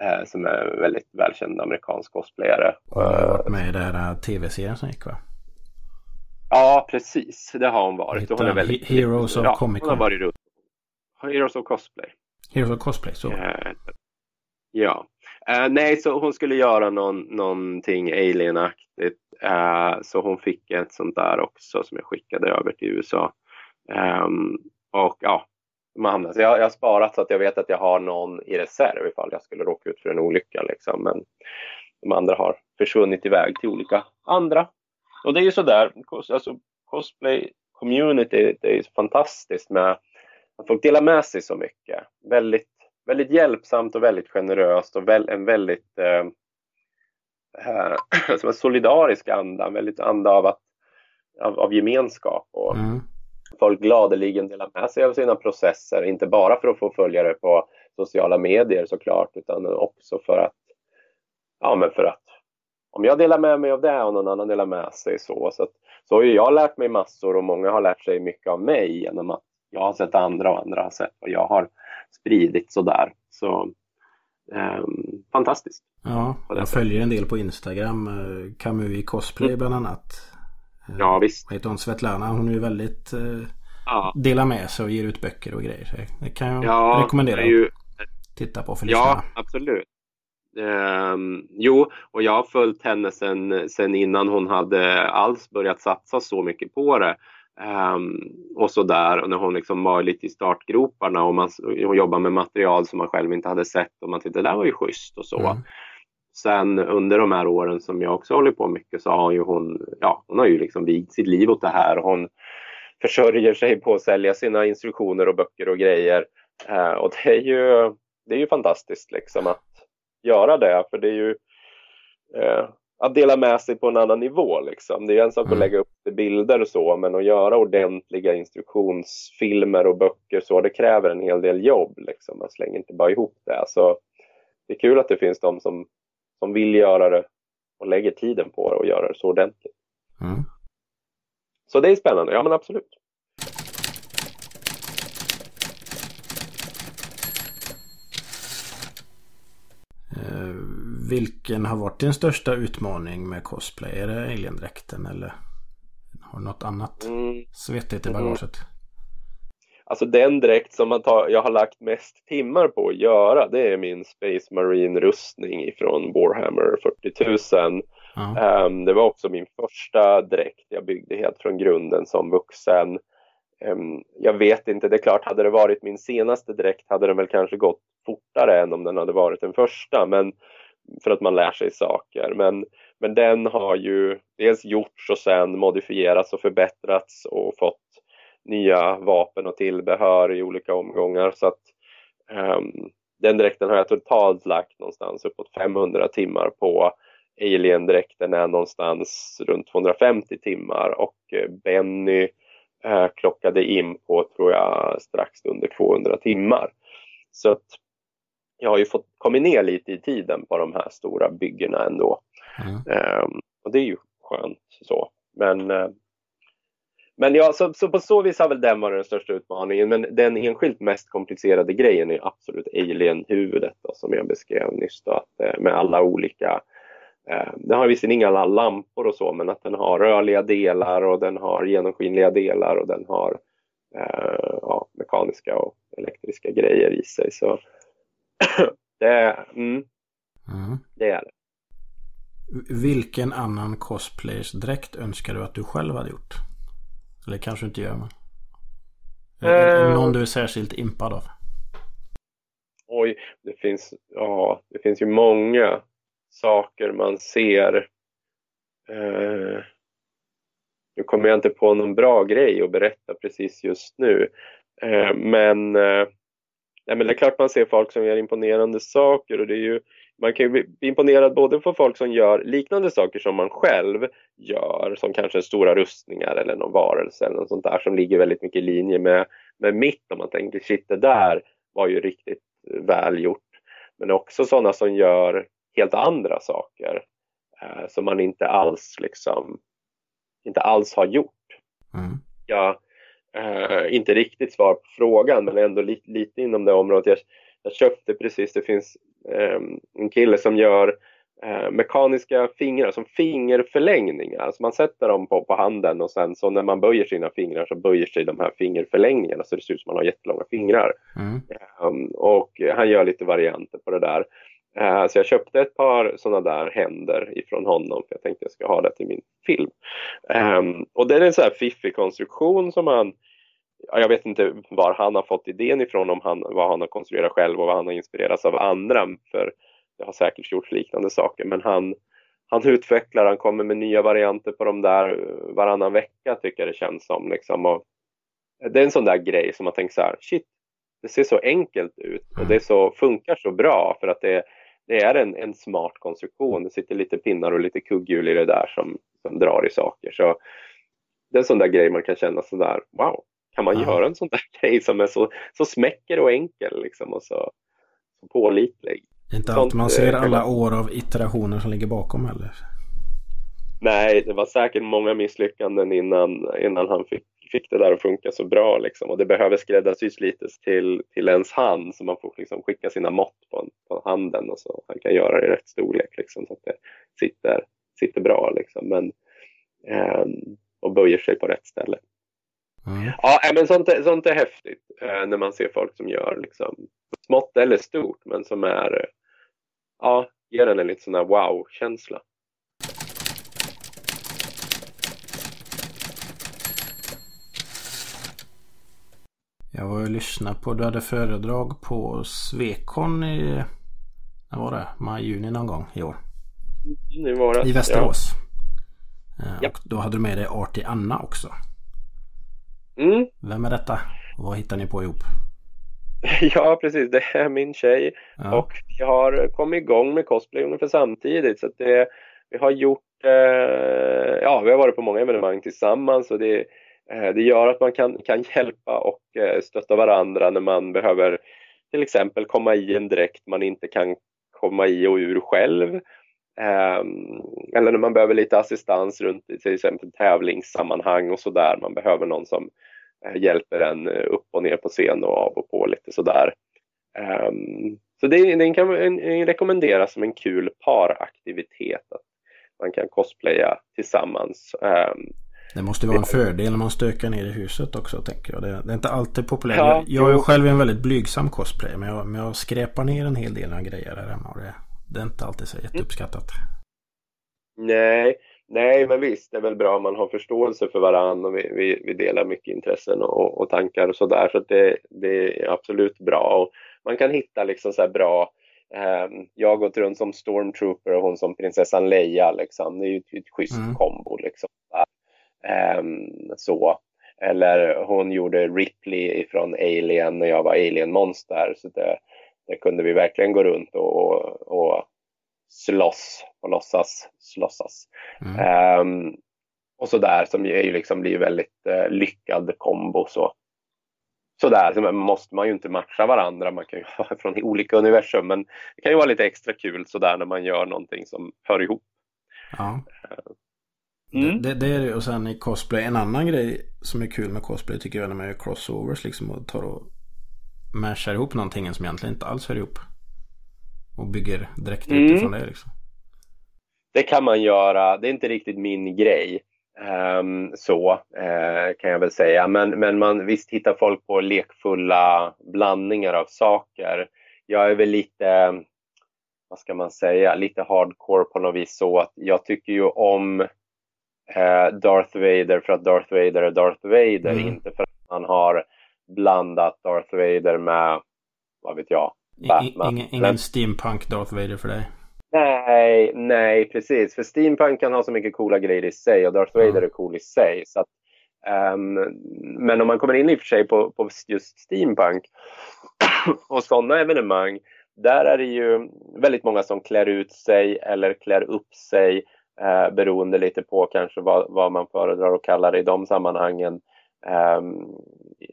eh, som är en väldigt välkänd amerikansk cosplayare. Hon har varit med i den här tv-serien som gick va? Ja, precis. Det har hon varit. Och hon är väldigt, He- Heroes of ja, Comic Hon har Con? varit runt. Heroes of Cosplay. Heroes of Cosplay, så. Eh, ja. Uh, nej, så hon skulle göra någon, någonting alienaktigt. Uh, så hon fick ett sånt där också som jag skickade över till USA. Um, ehm, och ja, de hamnade. Så jag, jag har sparat så att jag vet att jag har någon i reserv ifall jag skulle råka ut för en olycka. Liksom. Men de andra har försvunnit iväg till olika andra. Och det är ju sådär, cos- alltså, cosplay community, det är ju fantastiskt med att folk delar med sig så mycket. Väldigt, väldigt hjälpsamt och väldigt generöst och väl, en väldigt eh, [CLEARS THROAT] som en solidarisk anda, en väldigt anda av, att, av, av gemenskap. Och Mm. folk gladeligen delar med sig av sina processer, inte bara för att få följare på sociala medier såklart, utan också för att, ja men för att om jag delar med mig av det och någon annan delar med sig så, så, att, så har jag lärt mig massor och många har lärt sig mycket av mig genom att jag har sett andra och andra har sett vad jag har spridit sådär. Så ehm, fantastiskt. Ja, jag följer en del på Instagram. eh, Camus i cosplay bland annat. Eh, Ja visst. Vad heter hon? Svetlana. Hon är ju väldigt... Eh, Ja, delar med sig och ger ut böcker och grejer. Så det kan jag ja rekommendera ju, titta på för Ja, absolut. Ehm, jo, och jag har följt henne sen, sen innan hon hade alls börjat satsa så mycket på det. Ehm, och så där, och när hon liksom var lite i startgroparna och man och jobbade med material som man själv inte hade sett och man tyckte det där var ju schysst och så. Mm. Sen under de här åren som jag också håller på mycket så har ju hon, ja, hon har ju liksom vigt sitt liv åt det här och hon försörjer sig på att sälja sina instruktioner och böcker och grejer. Eh, och det är ju, det är ju fantastiskt liksom att göra det, för det är ju eh, att dela med sig på en annan nivå. Liksom. Det är en sak Mm. att lägga upp bilder och så, men att göra ordentliga instruktionsfilmer och böcker så, det kräver en hel del jobb. Liksom. Man slänger inte bara ihop det. Så det är kul att det finns de som, som vill göra det och lägger tiden på det och göra det så ordentligt. Mm. Så det är spännande, ja men absolut. Eh, vilken har varit din största utmaning med cosplay? Är det aliendräkten eller har du något annat Mm. svettigt i Mm. bagaget? Alltså den dräkt som man tar, jag har lagt mest timmar på att göra det är min Space Marine rustning ifrån Warhammer 40 000. Ja. Ehm, det var också min första dräkt jag byggde helt från grunden som vuxen. Ehm, jag vet inte, det är klart hade det varit min senaste dräkt hade den väl kanske gått fortare än om den hade varit den första. Men för att man lär sig saker. Men, men den har ju dels gjorts och sen modifierats och förbättrats och fått nya vapen och tillbehör i olika omgångar. Så att um, den dräkten har jag totalt lagt någonstans uppåt 500 timmar på. Alien-dräkten är någonstans runt 250 timmar och eh, Benny eh, klockade in på, tror jag, strax under 200 timmar. Så att jag har ju fått kommit ner lite i tiden på de här stora byggena ändå. Mm. Ehm, och det är ju skönt så. Men, eh, men ja, så, så på så vis har väl den varit den största utmaningen. Men den enskilt mest komplicerade grejen är absolut alien-huvudet som jag beskrev nyss. Då, att, eh, med alla olika eh, den har visserligen inga alla lampor och så, men att den har rörliga delar och den har genomskinliga delar och den har eh, ja, mekaniska och elektriska grejer i sig. Så [COUGHS] det, mm, Mm. det är det. Vilken annan cosplayers dräkt önskar du att du själv hade gjort? Eller kanske inte gör men... Är Eh. någon du är särskilt impad av? Oj, det finns, ja, det finns ju många saker man ser. Eh, nu kommer jag inte på någon bra grej att berätta precis just nu. Eh, men, eh, ja, men det är klart man ser folk som gör imponerande saker och det är ju man kan ju bli imponerad både på folk som gör liknande saker som man själv gör, som kanske stora rustningar eller någon varelse eller något sånt där som ligger väldigt mycket i linje med, med mitt om man tänker shit det där var ju riktigt väl gjort. Men också sådana som gör helt andra saker eh, som man inte alls liksom inte alls har gjort. Mm. Jag, eh, inte riktigt svar på frågan men ändå lite, lite inom det området. Jag, jag köpte precis, det finns eh, en kille som gör eh, mekaniska fingrar som fingerförlängningar. Alltså man sätter dem på, på handen och sen så när man böjer sina fingrar så böjer sig de här fingerförlängningarna så det ser ut som man har jättelånga fingrar. Mm. Um, och han gör lite varianter på det där. Uh, så jag köpte ett par sådana där händer ifrån honom för jag tänkte jag ska ha det till min film. Um, och det är en sån här fiffig konstruktion som han jag vet inte var han har fått idén ifrån, om han, vad han har konstruerat själv och vad han har inspirerats av andra. För det har säkert gjorts liknande saker. Men han, han utvecklar, han kommer med nya varianter på de där eh, varannan vecka tycker jag det känns som. Liksom. Och det är en sån där grej som man tänker så här, shit, det ser så enkelt ut och det så, funkar så bra för att det, det är en, en smart konstruktion. Det sitter lite pinnar och lite kugghjul i det där som, som drar i saker. Så det är en sån där grej man kan känna sådär, wow, kan man Ja. göra en sån där [LAUGHS] grej som är så, så smäcker och enkel liksom och så, så pålitlig? Inte Sånt, alltid man eh, ser alla man- år av iterationer som ligger bakom heller. Nej, det var säkert många misslyckanden innan, innan han fick, fick det där att funka så bra liksom. och det behöver skräddarsys lite till, till ens hand så man får liksom skicka sina mått på, en- på handen och så han kan göra det i rätt storlek liksom, så att det sitter, sitter bra liksom. Men, ehm, och böjer sig på rätt ställe. Mm. Ja, nej, men sånt är, sånt är häftigt eh, när man ser folk som gör liksom, smått eller stort men som är, eh, ja, ger en en lite sån här wow-känsla. Jag var och lyssnade på, du hade föredrag på Svekon i, när var det? Maj, juni någon gång i år. Nu var det, I Västerås. Eh, Ja. Och då hade du med dig Artie Anna också. Mm, Vem är detta? Vad hittar ni på ihop? [LAUGHS] ja, precis. Det är min tjej. Ja. Och vi har kommit igång med cosplay ungefär samtidigt. Så det, vi har gjort, eh, ja, vi har varit på många evenemang tillsammans. Och det, Eh, det gör att man kan, kan hjälpa och eh, stötta varandra när man behöver till exempel komma i en dräkt man inte kan komma i och ur själv. Ehm, eller när man behöver lite assistans runt i till exempel tävlingssammanhang och sådär. Man behöver någon som eh, hjälper en upp och ner på scen och av och på lite sådär. Ehm, så det, den kan rekommenderas som en kul paraktivitet. Att man kan cosplaya tillsammans. Ehm, det måste vara en fördel när man stökar ner i huset också tänker jag. Det, det är inte alltid populärt. Ja, jag, jag är jo. själv en väldigt blygsam cosplay. Men jag, men jag skräpar ner en hel del av grejer där hemma. Och det, det är inte alltid så jätteuppskattat. Nej, nej, men visst, det är väl bra om man har förståelse för varandra och vi, vi, vi delar mycket intressen och, och tankar och sådär. Så att det, det är absolut bra. Och man kan hitta liksom så här bra ehm, jag har gått runt som stormtrooper och hon som prinsessan Leia. Liksom. Det är ju ett, ett schysst Mm. kombo. Liksom. Ehm, så. Eller hon gjorde Ripley från Alien när jag var Alien-monster. Så det, det kunde vi verkligen gå runt och, och slåss och låtsas slåssas. Mm. Ehm, och sådär som ju liksom blir väldigt eh, lyckad kombo. Så. Sådär, så måste man ju inte matcha varandra. Man kan ju [LAUGHS] vara från olika universum. Men det kan ju vara lite extra kul sådär när man gör någonting som hör ihop. Ja. Mm. Det, det är det. Och sen i cosplay. En annan grej som är kul med cosplay tycker jag när man gör crossovers. Liksom och tar och mashar ihop någonting som egentligen inte alls hör ihop. Och bygger direkt Mm. utifrån det liksom. Det kan man göra. Det är inte riktigt min grej. Ehm, så eh, kan jag väl säga. Men, men man, visst hittar folk på lekfulla blandningar av saker. Jag är väl lite, vad ska man säga, lite hardcore på något vis så att jag tycker ju om Darth Vader för att Darth Vader är Darth Vader, Mm. inte för att man har blandat Darth Vader med, vad vet jag, Batman. ingen, ingen steampunk Darth Vader för dig. Nej, nej precis. För steampunk kan ha så mycket coola grejer i sig och Darth Vader är cool i sig. Så att, ehm, men om man kommer in i och för sig på, på just steampunk [CLEARS THROAT] och sådana evenemang, där är det ju väldigt många som klär ut sig eller klär upp sig eh, beroende lite på kanske vad, vad man föredrar att kalla det i de sammanhangen. Ehm,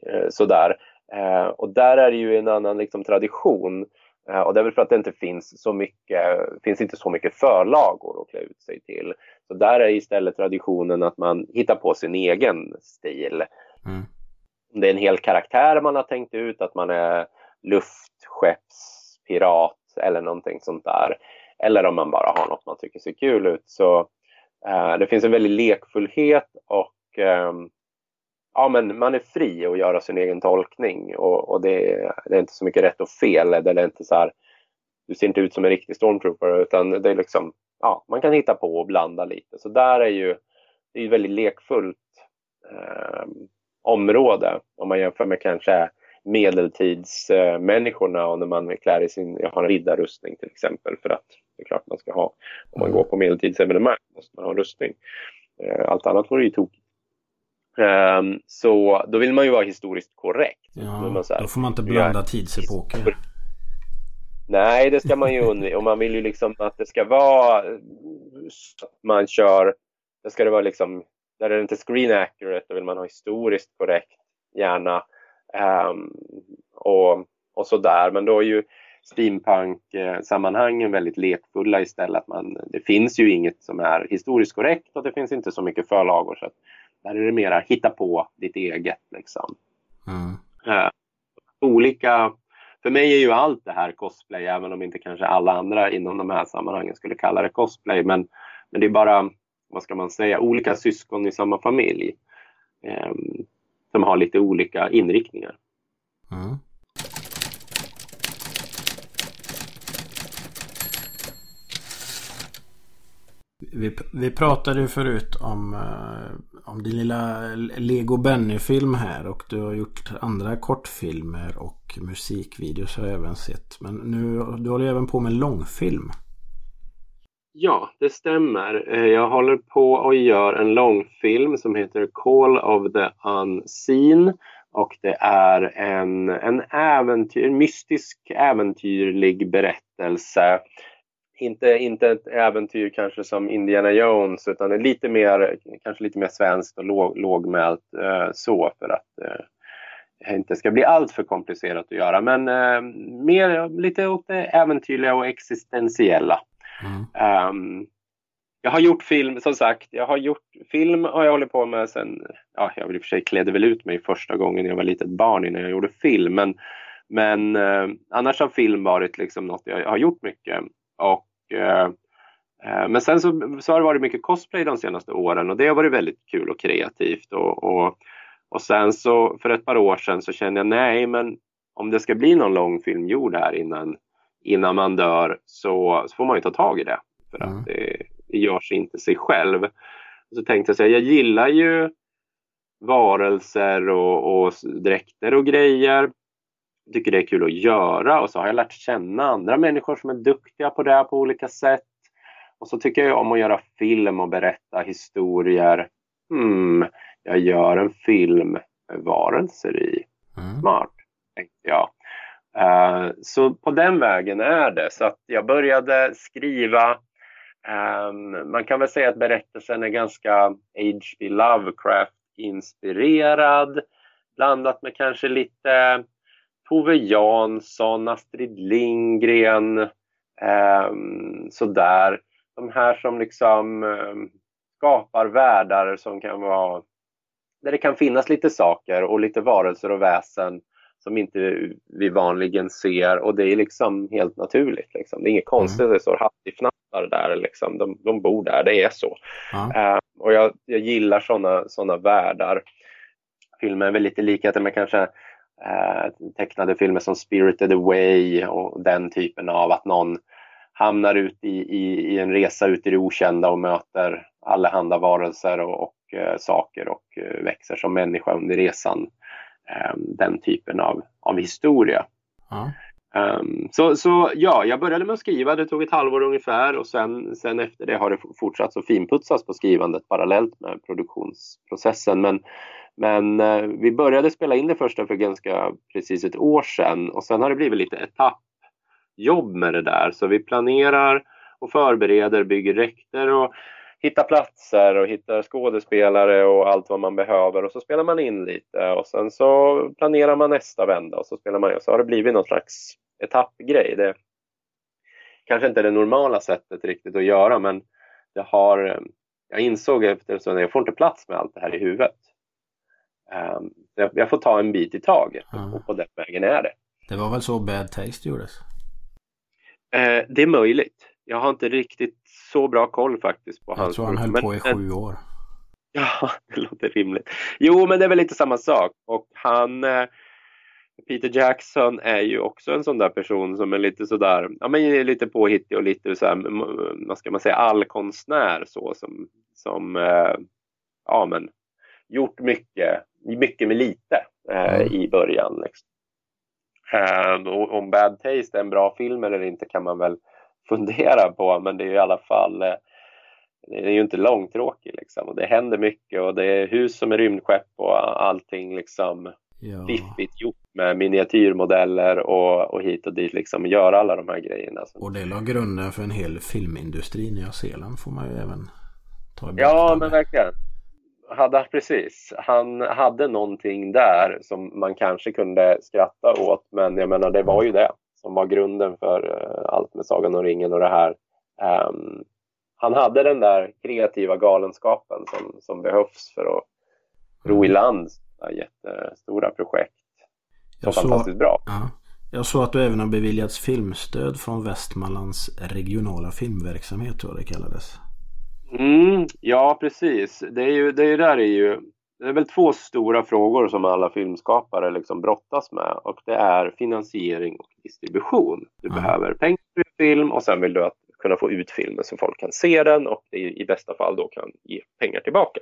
eh, sådär. Eh, och där är det ju en annan liksom, tradition. Eh, och det är väl för att det inte finns så mycket, finns inte så mycket förlagor att klä ut sig till. Så där är istället traditionen att man hittar på sin egen stil. Mm. Det är en hel karaktär man har tänkt ut, att man är luftskeppspirat eller någonting sånt där. Eller om man bara har något man tycker ser kul ut. Så eh, det finns en väldig lekfullhet och eh, ja, men man är fri att göra sin egen tolkning och, och det, det, är inte så mycket rätt och fel. Det är inte så här, du ser inte ut som en riktig stormtrooper utan det är liksom, ja, man kan hitta på och blanda lite. Så där är ju, det är ett väldigt lekfullt eh, område om man jämför med kanske medeltidsmänniskorna och när man klär i sin, jag har en riddarrustning till exempel för att det är klart man ska ha, om man går på medeltidsevenemang måste man ha rustning. Eh, allt annat vore ju tokigt. Um, så då vill man ju vara historiskt korrekt. Ja, då, här, då får man inte blanda ja, tidsepoker. Nej, det ska man ju undvika. Och man vill ju liksom att det ska vara så att man kör, det ska det vara liksom, där är det inte screen accurate, då vill man ha historiskt korrekt, gärna. Um, och, och sådär. Men då är ju steampunk-sammanhangen väldigt lekfulla istället. Man, det finns ju inget som är historiskt korrekt och det finns inte så mycket förlagor. Så där är det mera hitta på ditt eget. Liksom. Mm. Uh, olika, för mig är ju allt det här cosplay, även om inte kanske alla andra inom de här sammanhangen skulle kalla det cosplay. Men, men det är bara, vad ska man säga, olika syskon i samma familj. Um, som har lite olika inriktningar. Mm. Vi, vi pratade ju förut om, eh, om din lilla Lego Benny-film här och du har gjort andra kortfilmer och musikvideos har jag även sett. Men nu, du håller även på med långfilm. Ja, det stämmer. Eh, jag håller på och gör en långfilm som heter Call of the Unseen. Och det är en, en äventyr, mystisk äventyrlig berättelse. Inte, inte ett äventyr kanske som Indiana Jones utan lite mer, kanske lite mer svenskt och låg, lågmält eh, så för att eh, inte ska bli allt för komplicerat att göra. Men eh, mer lite åt det äventyrliga och existentiella. Mm. Um, jag har gjort film, som sagt, jag har gjort film och jag håller på med sen, ja, jag vill i och för sig klädde väl ut mig första gången jag var litet barn innan jag gjorde film, men, men eh, annars har film varit liksom något jag har gjort mycket. Och, eh, eh, men sen så, så har det varit mycket cosplay de senaste åren och det har varit väldigt kul och kreativt. Och, och, och sen så för ett par år sedan så kände jag nej, men om det ska bli någon långfilm gjord här innan innan man dör så, så får man ju ta tag i det. För mm. att det, det görs inte sig själv. Så tänkte jag säga, jag gillar ju varelser och, och dräkter och grejer. Jag tycker det är kul att göra och så har jag lärt känna andra människor som är duktiga på det på olika sätt. Och så tycker jag om att göra film och berätta historier. Hmm, jag gör en film med varelser i. Mm. Smart, tänkte jag. Uh, så på den vägen är det. Så att jag började skriva. Um, man kan väl säga att berättelsen är ganska H.P. Lovecraft-inspirerad. Blandat med kanske lite Tove Jansson, Astrid Lindgren. Um, sådär. De här som liksom um, skapar världar som kan vara där det kan finnas lite saker och lite varelser och väsen som inte vi vanligen ser och det är liksom helt naturligt. Liksom. Det är inget konstigt mm. att det står hattifnattar där, liksom. de, de bor där, det är så. Mm. Uh, och jag, jag gillar sådana såna världar. Filmer är väl lite lika med kanske uh, tecknade filmer som Spirited Away och den typen av att någon hamnar ut i, i, i en resa ut i det okända och möter allehanda varelser och, och uh, saker och växer som människa under resan. Ehm, den typen av, av historia. Ja. Ehm, så, så ja, jag började med att skriva, det tog ett halvår ungefär och sen, sen efter det har det fortsatt att finputsas på skrivandet parallellt med produktionsprocessen. Men, men eh, vi började spela in det första för ganska precis ett år sedan och sen har det blivit lite etappjobb med det där. Så vi planerar och förbereder, bygger räkter och hittar platser och hittar skådespelare och allt vad man behöver och så spelar man in lite och sen så planerar man nästa vända och så spelar man och så har det blivit någon slags etappgrej. Det kanske inte är det normala sättet riktigt att göra men jag har jag insåg efter att jag får inte plats med allt det här i huvudet. Um, jag, får ta en bit i taget och på den vägen är det. Det var väl så Bad Taste gjordes? Eh, det är möjligt. Jag har inte riktigt så bra koll faktiskt på Jag hans tror han höll men- på i sju år. [LAUGHS] Ja, det låter rimligt. Jo, men det är väl lite samma sak. Och han, eh, Peter Jackson är ju också en sån där person som är lite sådär, ja men lite påhittig och lite så här, m- vad ska man säga, allkonstnär så som, som eh, ja men gjort mycket, mycket med lite eh, Mm. i början. Liksom. Eh, och om Bad Taste är en bra film eller inte kan man väl fundera på, men det är i alla fall eh, det är ju inte långtråkig liksom. Och det händer mycket och det är hus som är rymdskepp och allting liksom Ja. fiffigt gjort med miniatyrmodeller och, och hit och dit liksom göra alla de här grejerna. Och det la grunden för en hel filmindustri i Nya Zeeland får man ju även ta i Ja, men verkligen. Hade, precis. Han hade någonting där som man kanske kunde skratta åt, men jag menar det var ju det som var grunden för eh, allt med Sagan om ringen och det här. Ehm, han hade den där kreativa galenskapen som, som behövs för att ro i land sådana jättestora projekt. Så Jag såg, fantastiskt bra. ja, jag såg att du även har beviljats filmstöd från Västmanlands regionala filmverksamhet tror jag det kallades. Mm, ja, precis. Det är ju, det är ju där är ju, det är väl två stora frågor som alla filmskapare liksom brottas med och det är finansiering och distribution. Du Mm. behöver pengar för film och sen vill du att kunna få ut filmen så folk kan se den och i bästa fall då kan ge pengar tillbaka.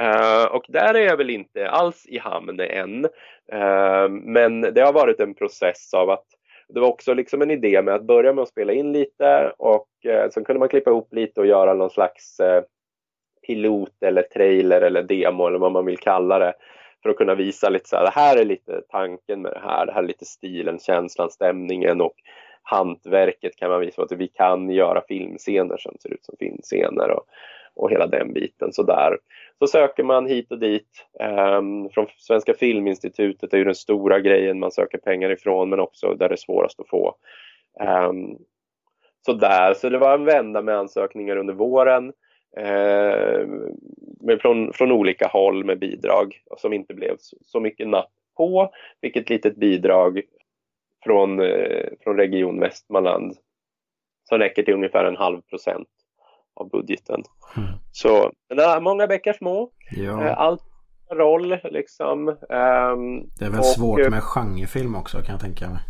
Eh, och där är jag väl inte alls i hamn än. Eh, men det har varit en process av att det var också liksom en idé med att börja med att spela in lite och eh, sen kunde man klippa ihop lite och göra någon slags pilot eller trailer eller demo eller vad man vill kalla det för att kunna visa lite så här, det här är lite tanken med det här, det här är lite stilen, känslan, stämningen och hantverket kan man visa att vi kan göra filmscener som ser ut som filmscener och, och hela den biten sådär. Så söker man hit och dit. Um, från Svenska Filminstitutet är ju den stora grejen man söker pengar ifrån men också där det är svårast att få. Um, så där, så det var en vända med ansökningar under våren. Eh, med från, från olika håll med bidrag som inte blev så, mycket napp på. Fick ett litet bidrag från, eh, från Region Västmanland som räcker till ungefär en halv procent av budgeten. Mm. Så men är många bäckar små. Ja, Eh, Allt roll liksom. Ehm, det är väl och, svårt med genrefilm också kan jag tänka mig.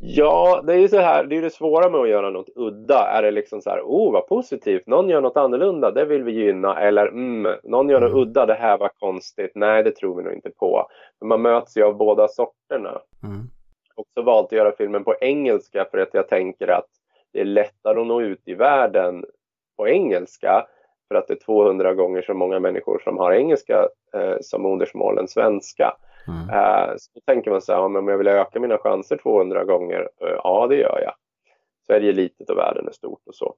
Ja, det är ju så här, det är det svåra med att göra något udda. Är det liksom så här, oh vad positivt, någon gör något annorlunda, det vill vi gynna. Eller mm, någon gör något Mm. udda, det här var konstigt. Nej, det tror vi nog inte på. Man möts ju av båda sorterna. Mm. Också valt att göra filmen på engelska för att jag tänker att det är lättare att nå ut i världen på engelska. För att det är 200 gånger så många människor som har engelska eh, som modersmål än svenska. Mm. Eh, så tänker man så här, om jag vill öka mina chanser 200 gånger, eh, ja det gör jag. Sverige är litet och världen är stort och så.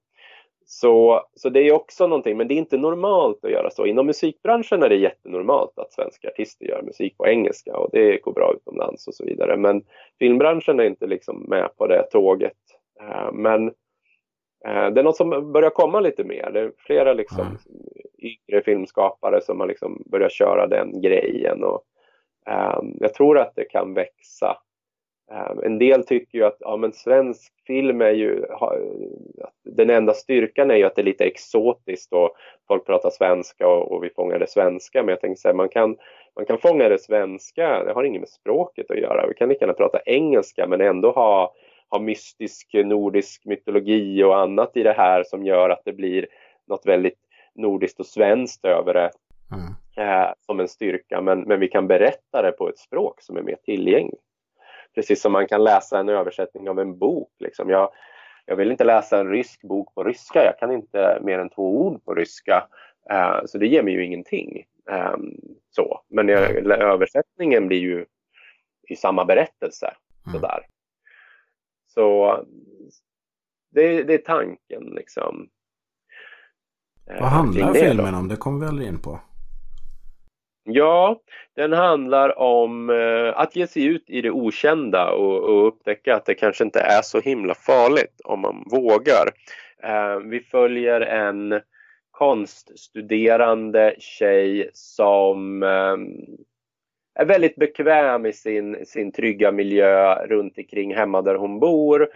Så, så det är också någonting, men det är inte normalt att göra så. Inom musikbranschen är det jättenormalt att svenska artister gör musik på engelska och det går bra utomlands och så vidare. Men filmbranschen är inte liksom med på det tåget. Eh, Men det är något som börjar komma lite mer. Det är flera liksom Mm. yngre filmskapare som har liksom börjat köra den grejen. Och, Ehm, jag tror att det kan växa. Ehm, en del tycker ju att ja, men svensk film är ju, den enda styrkan är ju att det är lite exotiskt och folk pratar svenska och, och vi fångar det svenska. Men jag tänker så här, man kan, man kan fånga det svenska, det har inget med språket att göra. Vi kan lika gärna prata engelska men ändå ha, ha mystisk nordisk mytologi och annat i det här som gör att det blir något väldigt nordiskt och svenskt över det Mm eh, som en styrka men, men vi kan berätta det på ett språk som är mer tillgängligt. precis som man kan läsa en översättning av en bok. Liksom. Jag, jag vill inte läsa en rysk bok på ryska, jag kan inte mer än två ord på ryska. Uh, så det ger mig ju ingenting. Um, så. Men jag, översättningen blir ju i samma berättelse. Mm. Sådär. Så det, det är tanken liksom. Eh, Vad handlar då. filmen om? Det kommer vi aldrig in på. Ja, den handlar om eh, att ge sig ut i det okända och, och upptäcka att det kanske inte är så himla farligt om man vågar. Eh, vi följer en konststuderande tjej som eh, är väldigt bekväm i sin, sin trygga miljö runt omkring hemma där hon bor.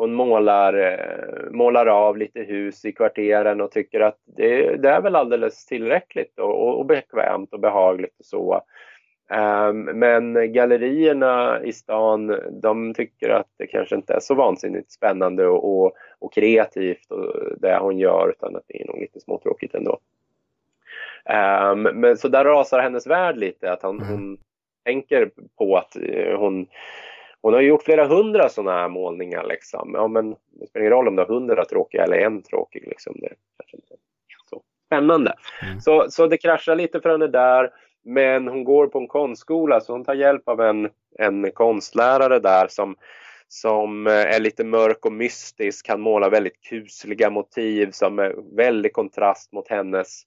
Hon målar, eh, målar av lite hus i kvarteren och tycker att det, det är väl alldeles tillräckligt och, och bekvämt och behagligt och så. Um, men gallerierna i stan, de tycker att det kanske inte är så vansinnigt spännande och, och, och kreativt och det hon gör utan att det är nog lite småtråkigt ändå. Um, men så där rasar hennes värld lite, att hon, Mm. hon tänker på att eh, hon hon har gjort flera hundra sådana här målningar. Liksom. Ja, men det spelar ingen roll om du har hundra tråkiga eller en tråkig. Liksom. Det kanske inte så spännande. Mm. Så, så det kraschar lite för henne där. Men hon går på en konstskola så hon tar hjälp av en, en konstlärare där som, som eh, är lite mörk och mystisk. Han målar väldigt kusliga motiv som är väldigt kontrast mot hennes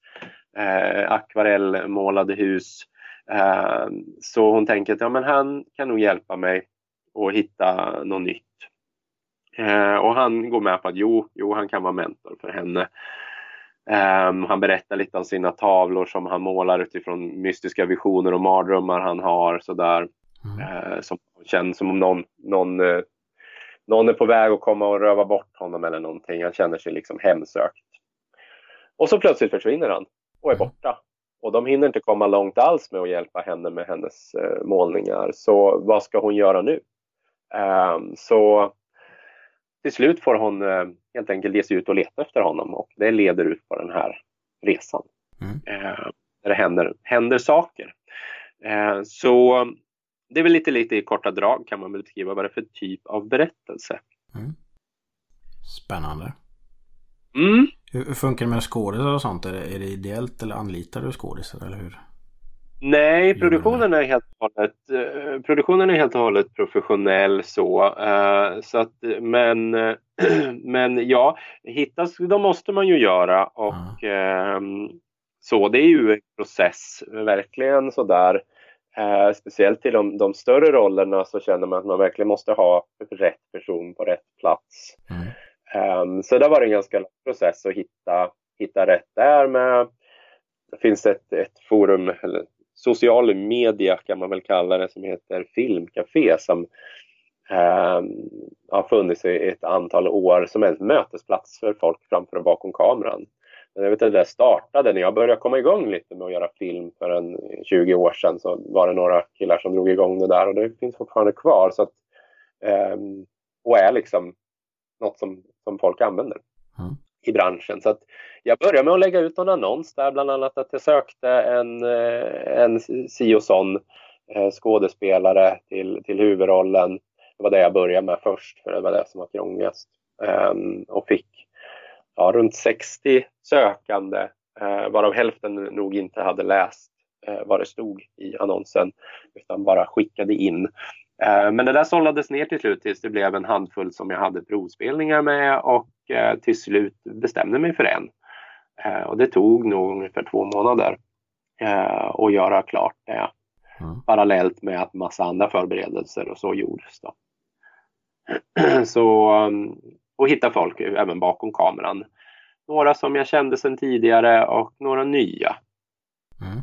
eh, akvarellmålade hus. Eh, så hon tänker att ja, men han kan nog hjälpa mig att hitta något nytt. Eh, och han går med på att jo, jo, han kan vara mentor för henne. Ehm, han berättar lite om sina tavlor som han målar utifrån mystiska visioner och mardrömmar han har. Sådär. Mm. Eh, som känns som om någon, någon, eh, någon är på väg att komma och röva bort honom eller någonting. Han känner sig liksom hemsökt. Och så plötsligt försvinner han och är borta. Och de hinner inte komma långt alls med att hjälpa henne med hennes eh, målningar. Så vad ska hon göra nu? Ehm, så till slut får hon eh, helt enkelt ge sig ut och leta efter honom och det leder ut på den här resan. Mm. Eh, där det händer, händer saker. Eh, så det är väl lite, lite i korta drag kan man beskriva vad det är för typ av berättelse. Mm. Spännande. Mm. Hur, hur funkar det med skådisar och sånt? Är det, är det ideellt eller anlitar du skådisar eller hur? Nej, produktionen är helt och hållet, eh, produktionen är helt och hållet professionell så. eh, så att, men, eh, [CLEARS THROAT] men ja, hittas, de måste man ju göra och ehm, så. Det är ju en process, verkligen sådär. Uh, speciellt till de, de större rollerna så känner man att man verkligen måste ha rätt person på rätt plats. Mm. Ehm, så det var en ganska lång process att hitta, hitta rätt där med. Det finns ett, ett forum, eller social media kan man väl kalla det, som heter Filmcafé som eh, har funnits i ett antal år som en mötesplats för folk framför och bakom kameran. Men Jag vet att det där startade när jag började komma igång lite med att göra film för en 20 år sedan så var det några killar som drog igång det där och det finns fortfarande kvar. Så att, eh, och är liksom något som, som folk använder Mm i branschen. Så att jag började med att lägga ut någon annons där, bland annat att jag sökte en, eh, en si och sån eh, skådespelare till, till huvudrollen. Det var det jag började med först, för det var det som var krångligast. Um, och fick ja, runt 60 sökande, uh, varav hälften nog inte hade läst uh, vad det stod i annonsen, utan bara skickade in. Eh, Men det där sållades ner till slut tills det blev en handfull som jag hade provspelningar med och eh, till slut bestämde mig för en. Eh, Och det tog nog ungefär två månader att göra klart det. Mm. Parallellt med att massa andra förberedelser och så gjordes. Då. [CLEARS THROAT] Så, um, och hitta folk även bakom kameran. Några som jag kände sedan tidigare och några nya. Mm.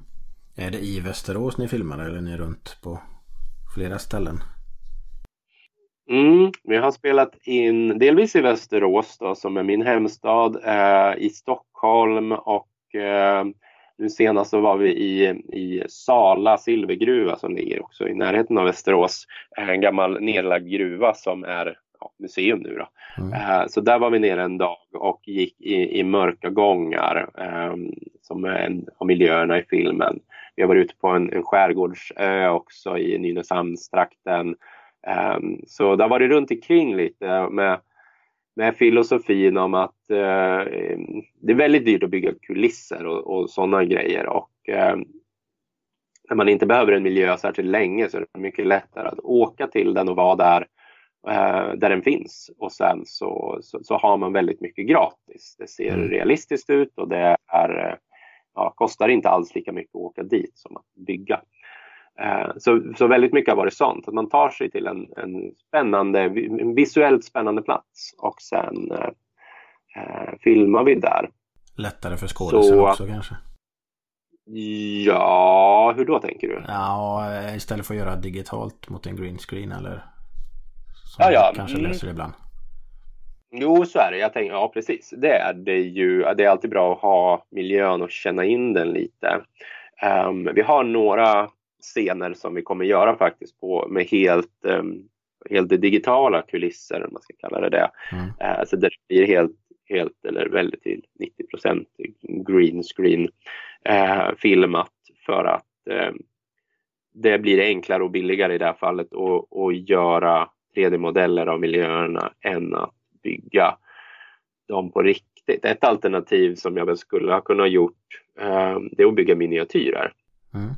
Är det i Västerås ni filmar eller är ni runt på flera ställen? Mm, vi har spelat in delvis i Västerås då, som är min hemstad, eh, i Stockholm och eh, nu senast så var vi i, i Sala silvergruva som ligger också i närheten av Västerås. En gammal nedlagd gruva som är ja, museum nu då. Mm. Eh, Så där var vi nere en dag och gick i, i mörka gångar eh, som är en av miljöerna i filmen. Vi har varit ute på en, en skärgårdsö också i Nynäshamnstrakten Ehm, så det har varit runt omkring lite med, med filosofin om att eh, det är väldigt dyrt att bygga kulisser och, och sådana grejer. Och, eh, när man inte behöver en miljö särskilt länge så är det mycket lättare att åka till den och vara där eh, där den finns. Och sen så, så, så, har man väldigt mycket gratis. Det ser Mm. realistiskt ut och det är, ja, kostar inte alls lika mycket att åka dit som att bygga. Eh, Så, så väldigt mycket har varit sånt, att man tar sig till en, en spännande, en visuellt spännande plats och sen eh, eh, filmar vi där. Lättare för skådisen Så- också kanske. Ja, hur då tänker du? Ja, istället för att göra digitalt mot en green screen eller som Ja, ja. kanske Mm. löser ibland. Jo, så är det. Jag tänker, ja precis. Det är det ju. Det är alltid bra att ha miljön och känna in den lite. Ehm, vi har några scener som vi kommer göra faktiskt på med helt, um, helt digitala kulisser, om man ska kalla det det. Mm. Eh, så det blir helt, helt eller väldigt till 90 procent green screen eh, filmat för att eh, det blir enklare och billigare i det här fallet att göra 3D-modeller av miljöerna än att bygga dem på riktigt. Ett alternativ som jag väl skulle ha kunnat gjort eh, det är att bygga miniatyrer Mm.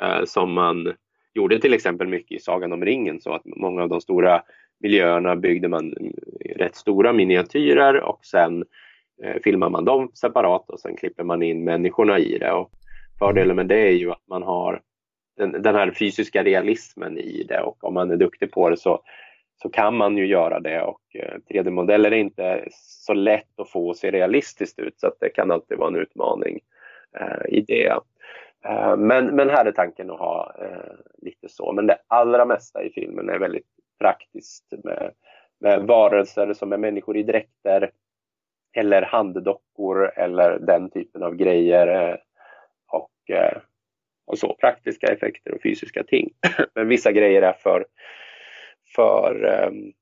eh, som man gjorde till exempel mycket i Sagan om ringen så att många av de stora miljöerna byggde man rätt stora miniatyrer och sen eh, filmar man dem separat och sen klipper man in människorna i det. Och fördelen med det är ju att man har den, den här fysiska realismen i det och om man är duktig på det så, så kan man ju göra det och eh, 3D-modeller är inte så lätt att få att se realistiskt ut så att det kan alltid vara en utmaning eh, i det. Eh, Men, men här är tanken att ha eh, lite så. Men det allra mesta i filmen är väldigt praktiskt med, med varelser som är människor i dräkter eller handdockor eller den typen av grejer. eh, Och, eh, och så praktiska effekter och fysiska ting. [CLEARS THROAT] Men vissa grejer är för, för, ehm,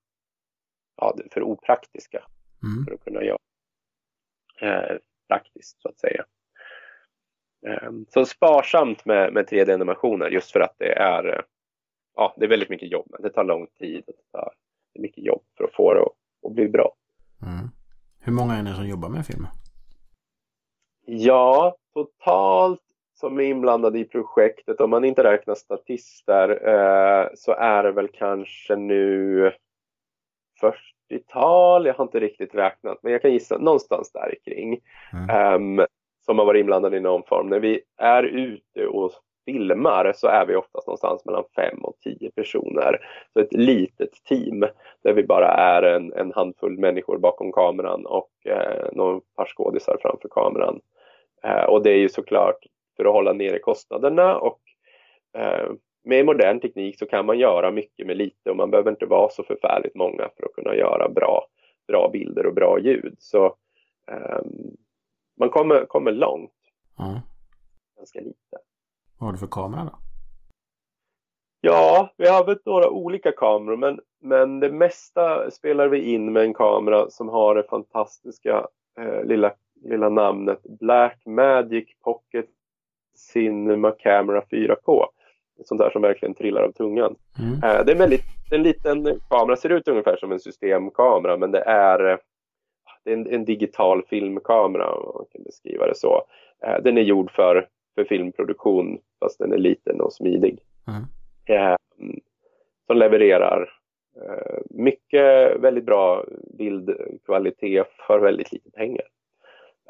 ja, för opraktiska Mm. för att kunna göra eh, praktiskt så att säga. Eh, så sparsamt med, med 3D-animationer just för att det är, eh, ja, det är väldigt mycket jobb. Det tar lång tid och det tar mycket jobb för att få det att, att bli bra. Mm. Hur många är ni som jobbar med filmen? Ja, totalt som är inblandade i projektet, om man inte räknar statister, eh, så är det väl kanske nu 40-tal, jag har inte riktigt räknat, men jag kan gissa någonstans där kring. Mm. Ehm, som har varit inblandade i någon form. När vi är ute och filmar så är vi oftast någonstans mellan fem och tio personer. Så ett litet team där vi bara är en, en handfull människor bakom kameran och eh, några par skådisar framför kameran. Eh, och det är ju såklart för att hålla nere kostnaderna och eh, med modern teknik så kan man göra mycket med lite och man behöver inte vara så förfärligt många för att kunna göra bra, bra bilder och bra ljud. Så ehm, man kommer, kommer långt, Ja. ganska lite. Vad har du för kamera då? Ja, vi har väl några olika kameror men, men det mesta spelar vi in med en kamera som har det fantastiska eh, lilla, lilla namnet Black Magic Pocket Cinema Camera 4K. Ett sånt där som verkligen trillar av tungan. Mm. Eh, det är en väldigt en liten kamera, ser ut ungefär som en systemkamera men det är, det är en, en digital filmkamera om man kan beskriva det så. Eh, den är gjord för, för filmproduktion fast den är liten och smidig. Mm. Eh, som levererar eh, mycket väldigt bra bildkvalitet för väldigt lite pengar.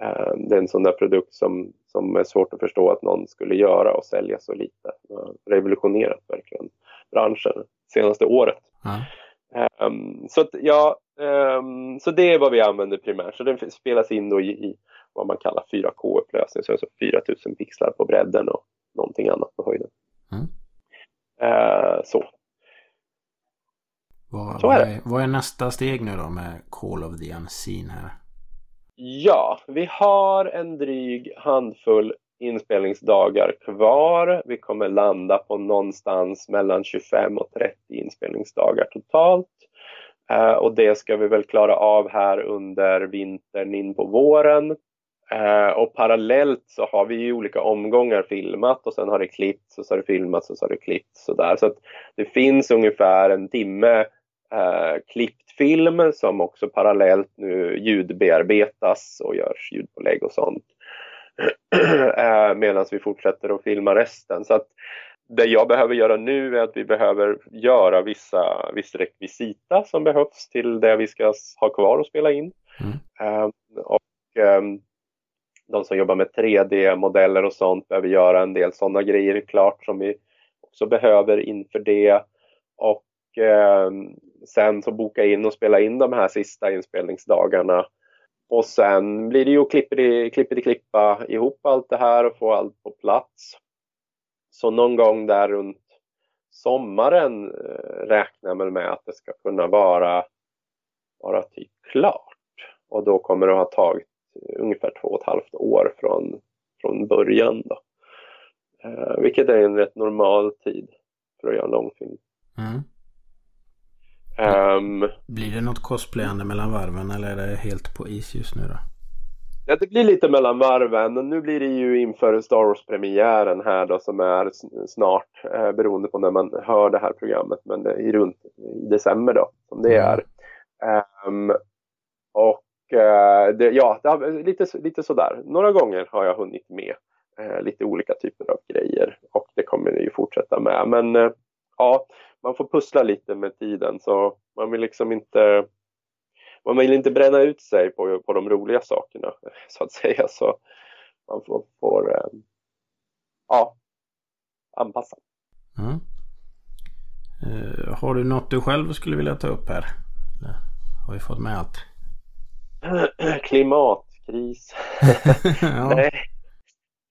Eh, det är en sån där produkt som, som är svårt att förstå att någon skulle göra och sälja så lite. Det har revolutionerat verkligen branschen senaste året. Ja. Ehm, så, att, ja, ehm, så det är vad vi använder primärt. Så den spelas in då i, i vad man kallar 4K-upplösning, så alltså 4000 pixlar på bredden och någonting annat på höjden. Mm. Eh, så. Vad, Så är det. vad är nästa steg nu då med Call of the Unseen här? Ja, vi har en dryg handfull inspelningsdagar kvar. Vi kommer landa på någonstans mellan 25 och 30 inspelningsdagar totalt. Eh, och det ska vi väl klara av här under vintern in på våren. Eh, och parallellt så har vi i olika omgångar filmat och sen har det klippts och så har det filmats och så har det klippts sådär. Så att det finns ungefär en timme eh, klippt film som också parallellt nu ljudbearbetas och görs ljudpålägg och sånt. [CLEARS THROAT] eh, Medan vi fortsätter att filma resten. Så att det jag behöver göra nu är att vi behöver göra vissa viss rekvisita som behövs till det vi ska ha kvar och spela in. Mm. Eh, och eh, de som jobbar med 3D-modeller och sånt behöver göra en del sådana grejer klart som vi också behöver inför det. Och eh, sen så boka in och spela in de här sista inspelningsdagarna. Och sen blir det ju klippity klippa ihop allt det här och få allt på plats. Så någon gång där runt sommaren eh, räknar jag med att det ska kunna vara, vara typ klart. Och då kommer det att ha tagit ungefär två och ett halvt år från, från början. Då. Eh, vilket är en rätt normal tid för att göra en långfilm. Mm. Um, Blir det något cosplayande mellan varven eller är det helt på is just nu då? Ja, det blir lite mellan varven. Nu blir det ju inför Star Wars-premiären här då som är snart eh, beroende på när man hör det här programmet. Men det är runt i december då som det är. Um, och uh, det, ja, det lite, lite sådär. Några gånger har jag hunnit med uh, lite olika typer av grejer och det kommer det ju fortsätta med. Men uh, ja, man får pussla lite med tiden så man vill liksom inte man vill inte bränna ut sig på, på de roliga sakerna [LAUGHS] så att säga så man får, får eh, ja, anpassa. Mm. Uh, har du något du själv skulle vilja ta upp här? Eller har vi fått med allt? [CLEARS THROAT] Klimatkris. [LAUGHS] [LAUGHS] ja. Nej.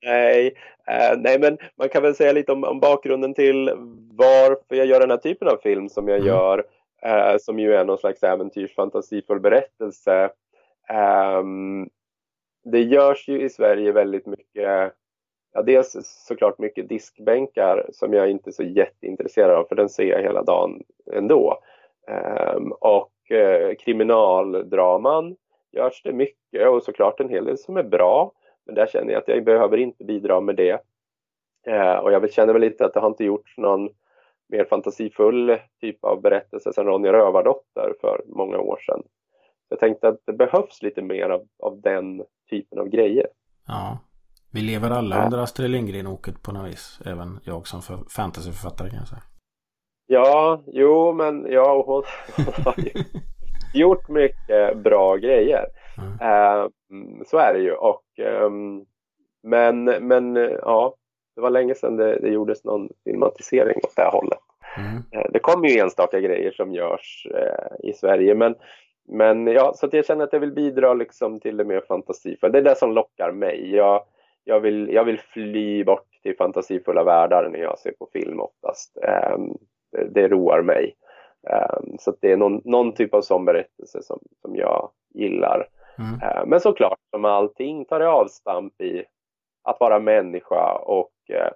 Nej, eh, nej, men man kan väl säga lite om, om, bakgrunden till varför jag gör den här typen av film som jag mm. gör eh, som ju är någon slags äventyrsfantasifull berättelse. Um, det görs ju i Sverige väldigt mycket, ja dels såklart mycket diskbänkar som jag inte är så jätteintresserad av för den ser jag hela dagen ändå. Um, och uh, kriminaldraman görs det mycket och såklart en hel del som är bra. Men där känner jag att jag behöver inte bidra med det. Uh, och jag känner väl lite att det har inte gjorts någon mer fantasifull typ av berättelse som Ronja Rövardotter för många år sedan. Jag tänkte att det behövs lite mer av, av den typen av grejer. Ja. Vi lever alla ja. under Astrid Lindgren-oket på något vis. Även jag som för fantasyförfattare kan jag säga. Ja, jo men ja, hon har ju [LAUGHS] gjort mycket bra grejer. Mm. Så är det ju. Och, um, men, men ja, det var länge sedan det, det gjordes någon filmatisering åt det här hållet. Mm. Det kommer ju enstaka grejer som görs eh, i Sverige men, men ja, så jag känner att jag vill bidra liksom till det mer fantasifulla. Det är det som lockar mig. Jag, jag, vill, jag vill fly bort till fantasifulla världar när jag ser på film oftast. Eh, det, det roar mig. Eh, så det är någon, någon, typ av sån berättelse som, som jag gillar. Mm. Eh, men såklart, som allting tar det avstamp i att vara människa och eh,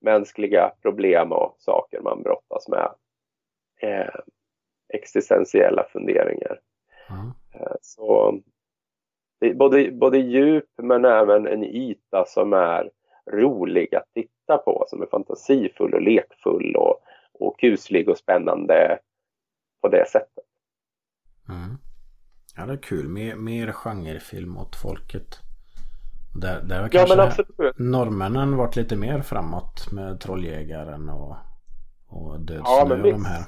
mänskliga problem och saker man brottas med. Eh, existentiella funderingar. Mm. Eh, så det är både, både djup men även en yta som är rolig att titta på, som är fantasifull och lekfull och, och kuslig och spännande på det sättet. Mm. Ja, det är kul. Mer, mer genrefilm åt folket. Där, där har kanske ja, norrmännen varit lite mer framåt med Trolljägaren och, och Död ja, snö och de här.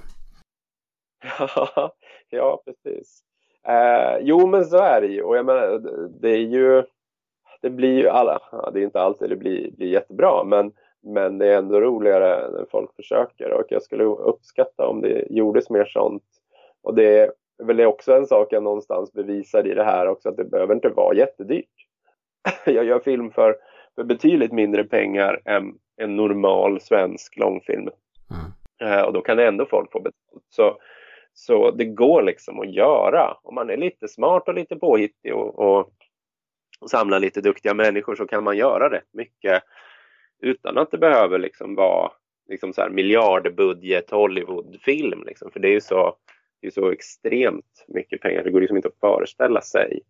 [LAUGHS] ja, precis. Eh, jo, men så är det ju. Och jag menar, det är ju... Det blir ju alla... Det är inte alltid det blir, blir jättebra, men, men det är ändå roligare när folk försöker. Och jag skulle uppskatta om det gjordes mer sånt. Och det är väl också en sak jag någonstans bevisar i det här också, att det behöver inte vara jättedyrt. [LAUGHS] jag gör film för, för betydligt mindre pengar än en normal svensk långfilm. Mm. Uh, och då kan ändå folk få betalt. Så, så det går liksom att göra. Om man är lite smart och lite påhittig och, och, och samlar lite duktiga människor så kan man göra rätt mycket utan att det behöver liksom vara liksom så här miljardbudget Hollywoodfilm. Liksom. För det är ju så, det är så extremt mycket pengar. Det går liksom inte att föreställa sig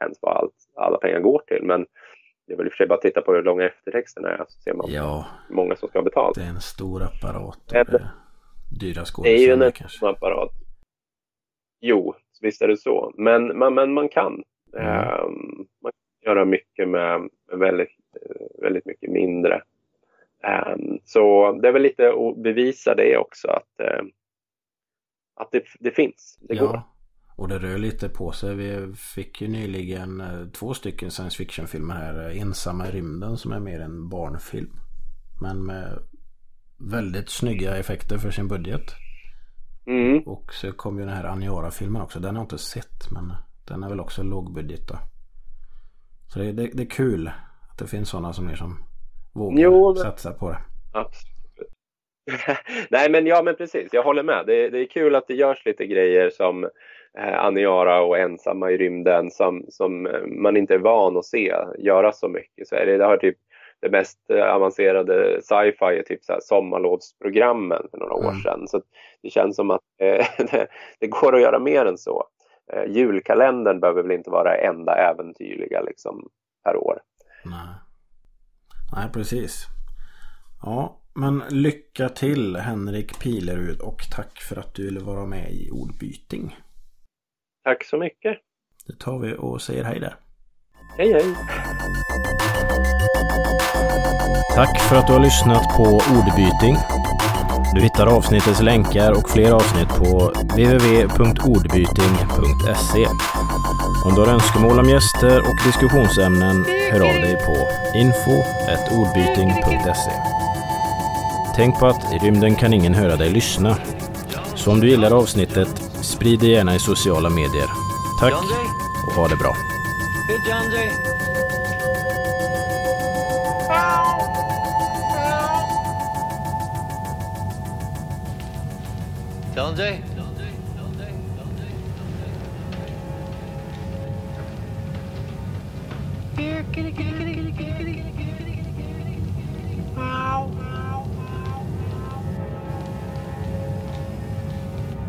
ens vad allt, alla pengar går till. Men det är väl i och för sig bara att titta på hur långa eftertexterna är så ser man Ja, hur många som ska ha betalt. det är en stor apparat är dyra Det är ju en skådespelare kanske. apparat. Jo, visst är det så. Men, men, men man kan. Mm. Ehm, man kan göra mycket med, väldigt, väldigt mycket mindre. Ehm, så det är väl lite att bevisa det också att, eh, att det, det finns. Det går. Ja, och det rör lite på sig. Vi fick ju nyligen eh, två stycken science fiction-filmer här. Eh, Ensamma i rymden som är mer en barnfilm. Men med väldigt snygga effekter för sin budget. Mm. Och så kom ju den här Aniara-filmen också. Den har jag inte sett men den är väl också lågbudget då. Så det, det, det är kul att det finns sådana som som vågar Jo, satsa på det. Absolut. [LAUGHS] Nej men ja men precis, jag håller med. Det, det är kul att det görs lite grejer som eh, Aniara och Ensamma i rymden som, som eh, man inte är van att se göra så mycket i Sverige. Det har typ det mest eh, avancerade sci-fi är typ så här sommarlovsprogrammen för några år Mm. sedan. Så det känns som att eh, det, [LAUGHS] det går att göra mer än så. Eh, julkalendern behöver väl inte vara enda äventyrliga liksom, per år. Nej. Nej, precis. Ja, men lycka till Henrik Pilerud och tack för att du ville vara med i ordbyting. Tack så mycket. Det tar vi och säger hej där. Hej hej! Tack för att du har lyssnat på Ordbyting. Du hittar avsnittets länkar och fler avsnitt på www.ordbyting.se. Om du har önskemål om gäster och diskussionsämnen, hör av dig på info.ordbyting.se. Tänk på att i rymden kan ingen höra dig lyssna. Så om du gillar avsnittet, sprid det gärna i sociala medier. Tack och ha det bra. Here, kitty, kitty, kitty,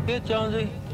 Here, Jonesy.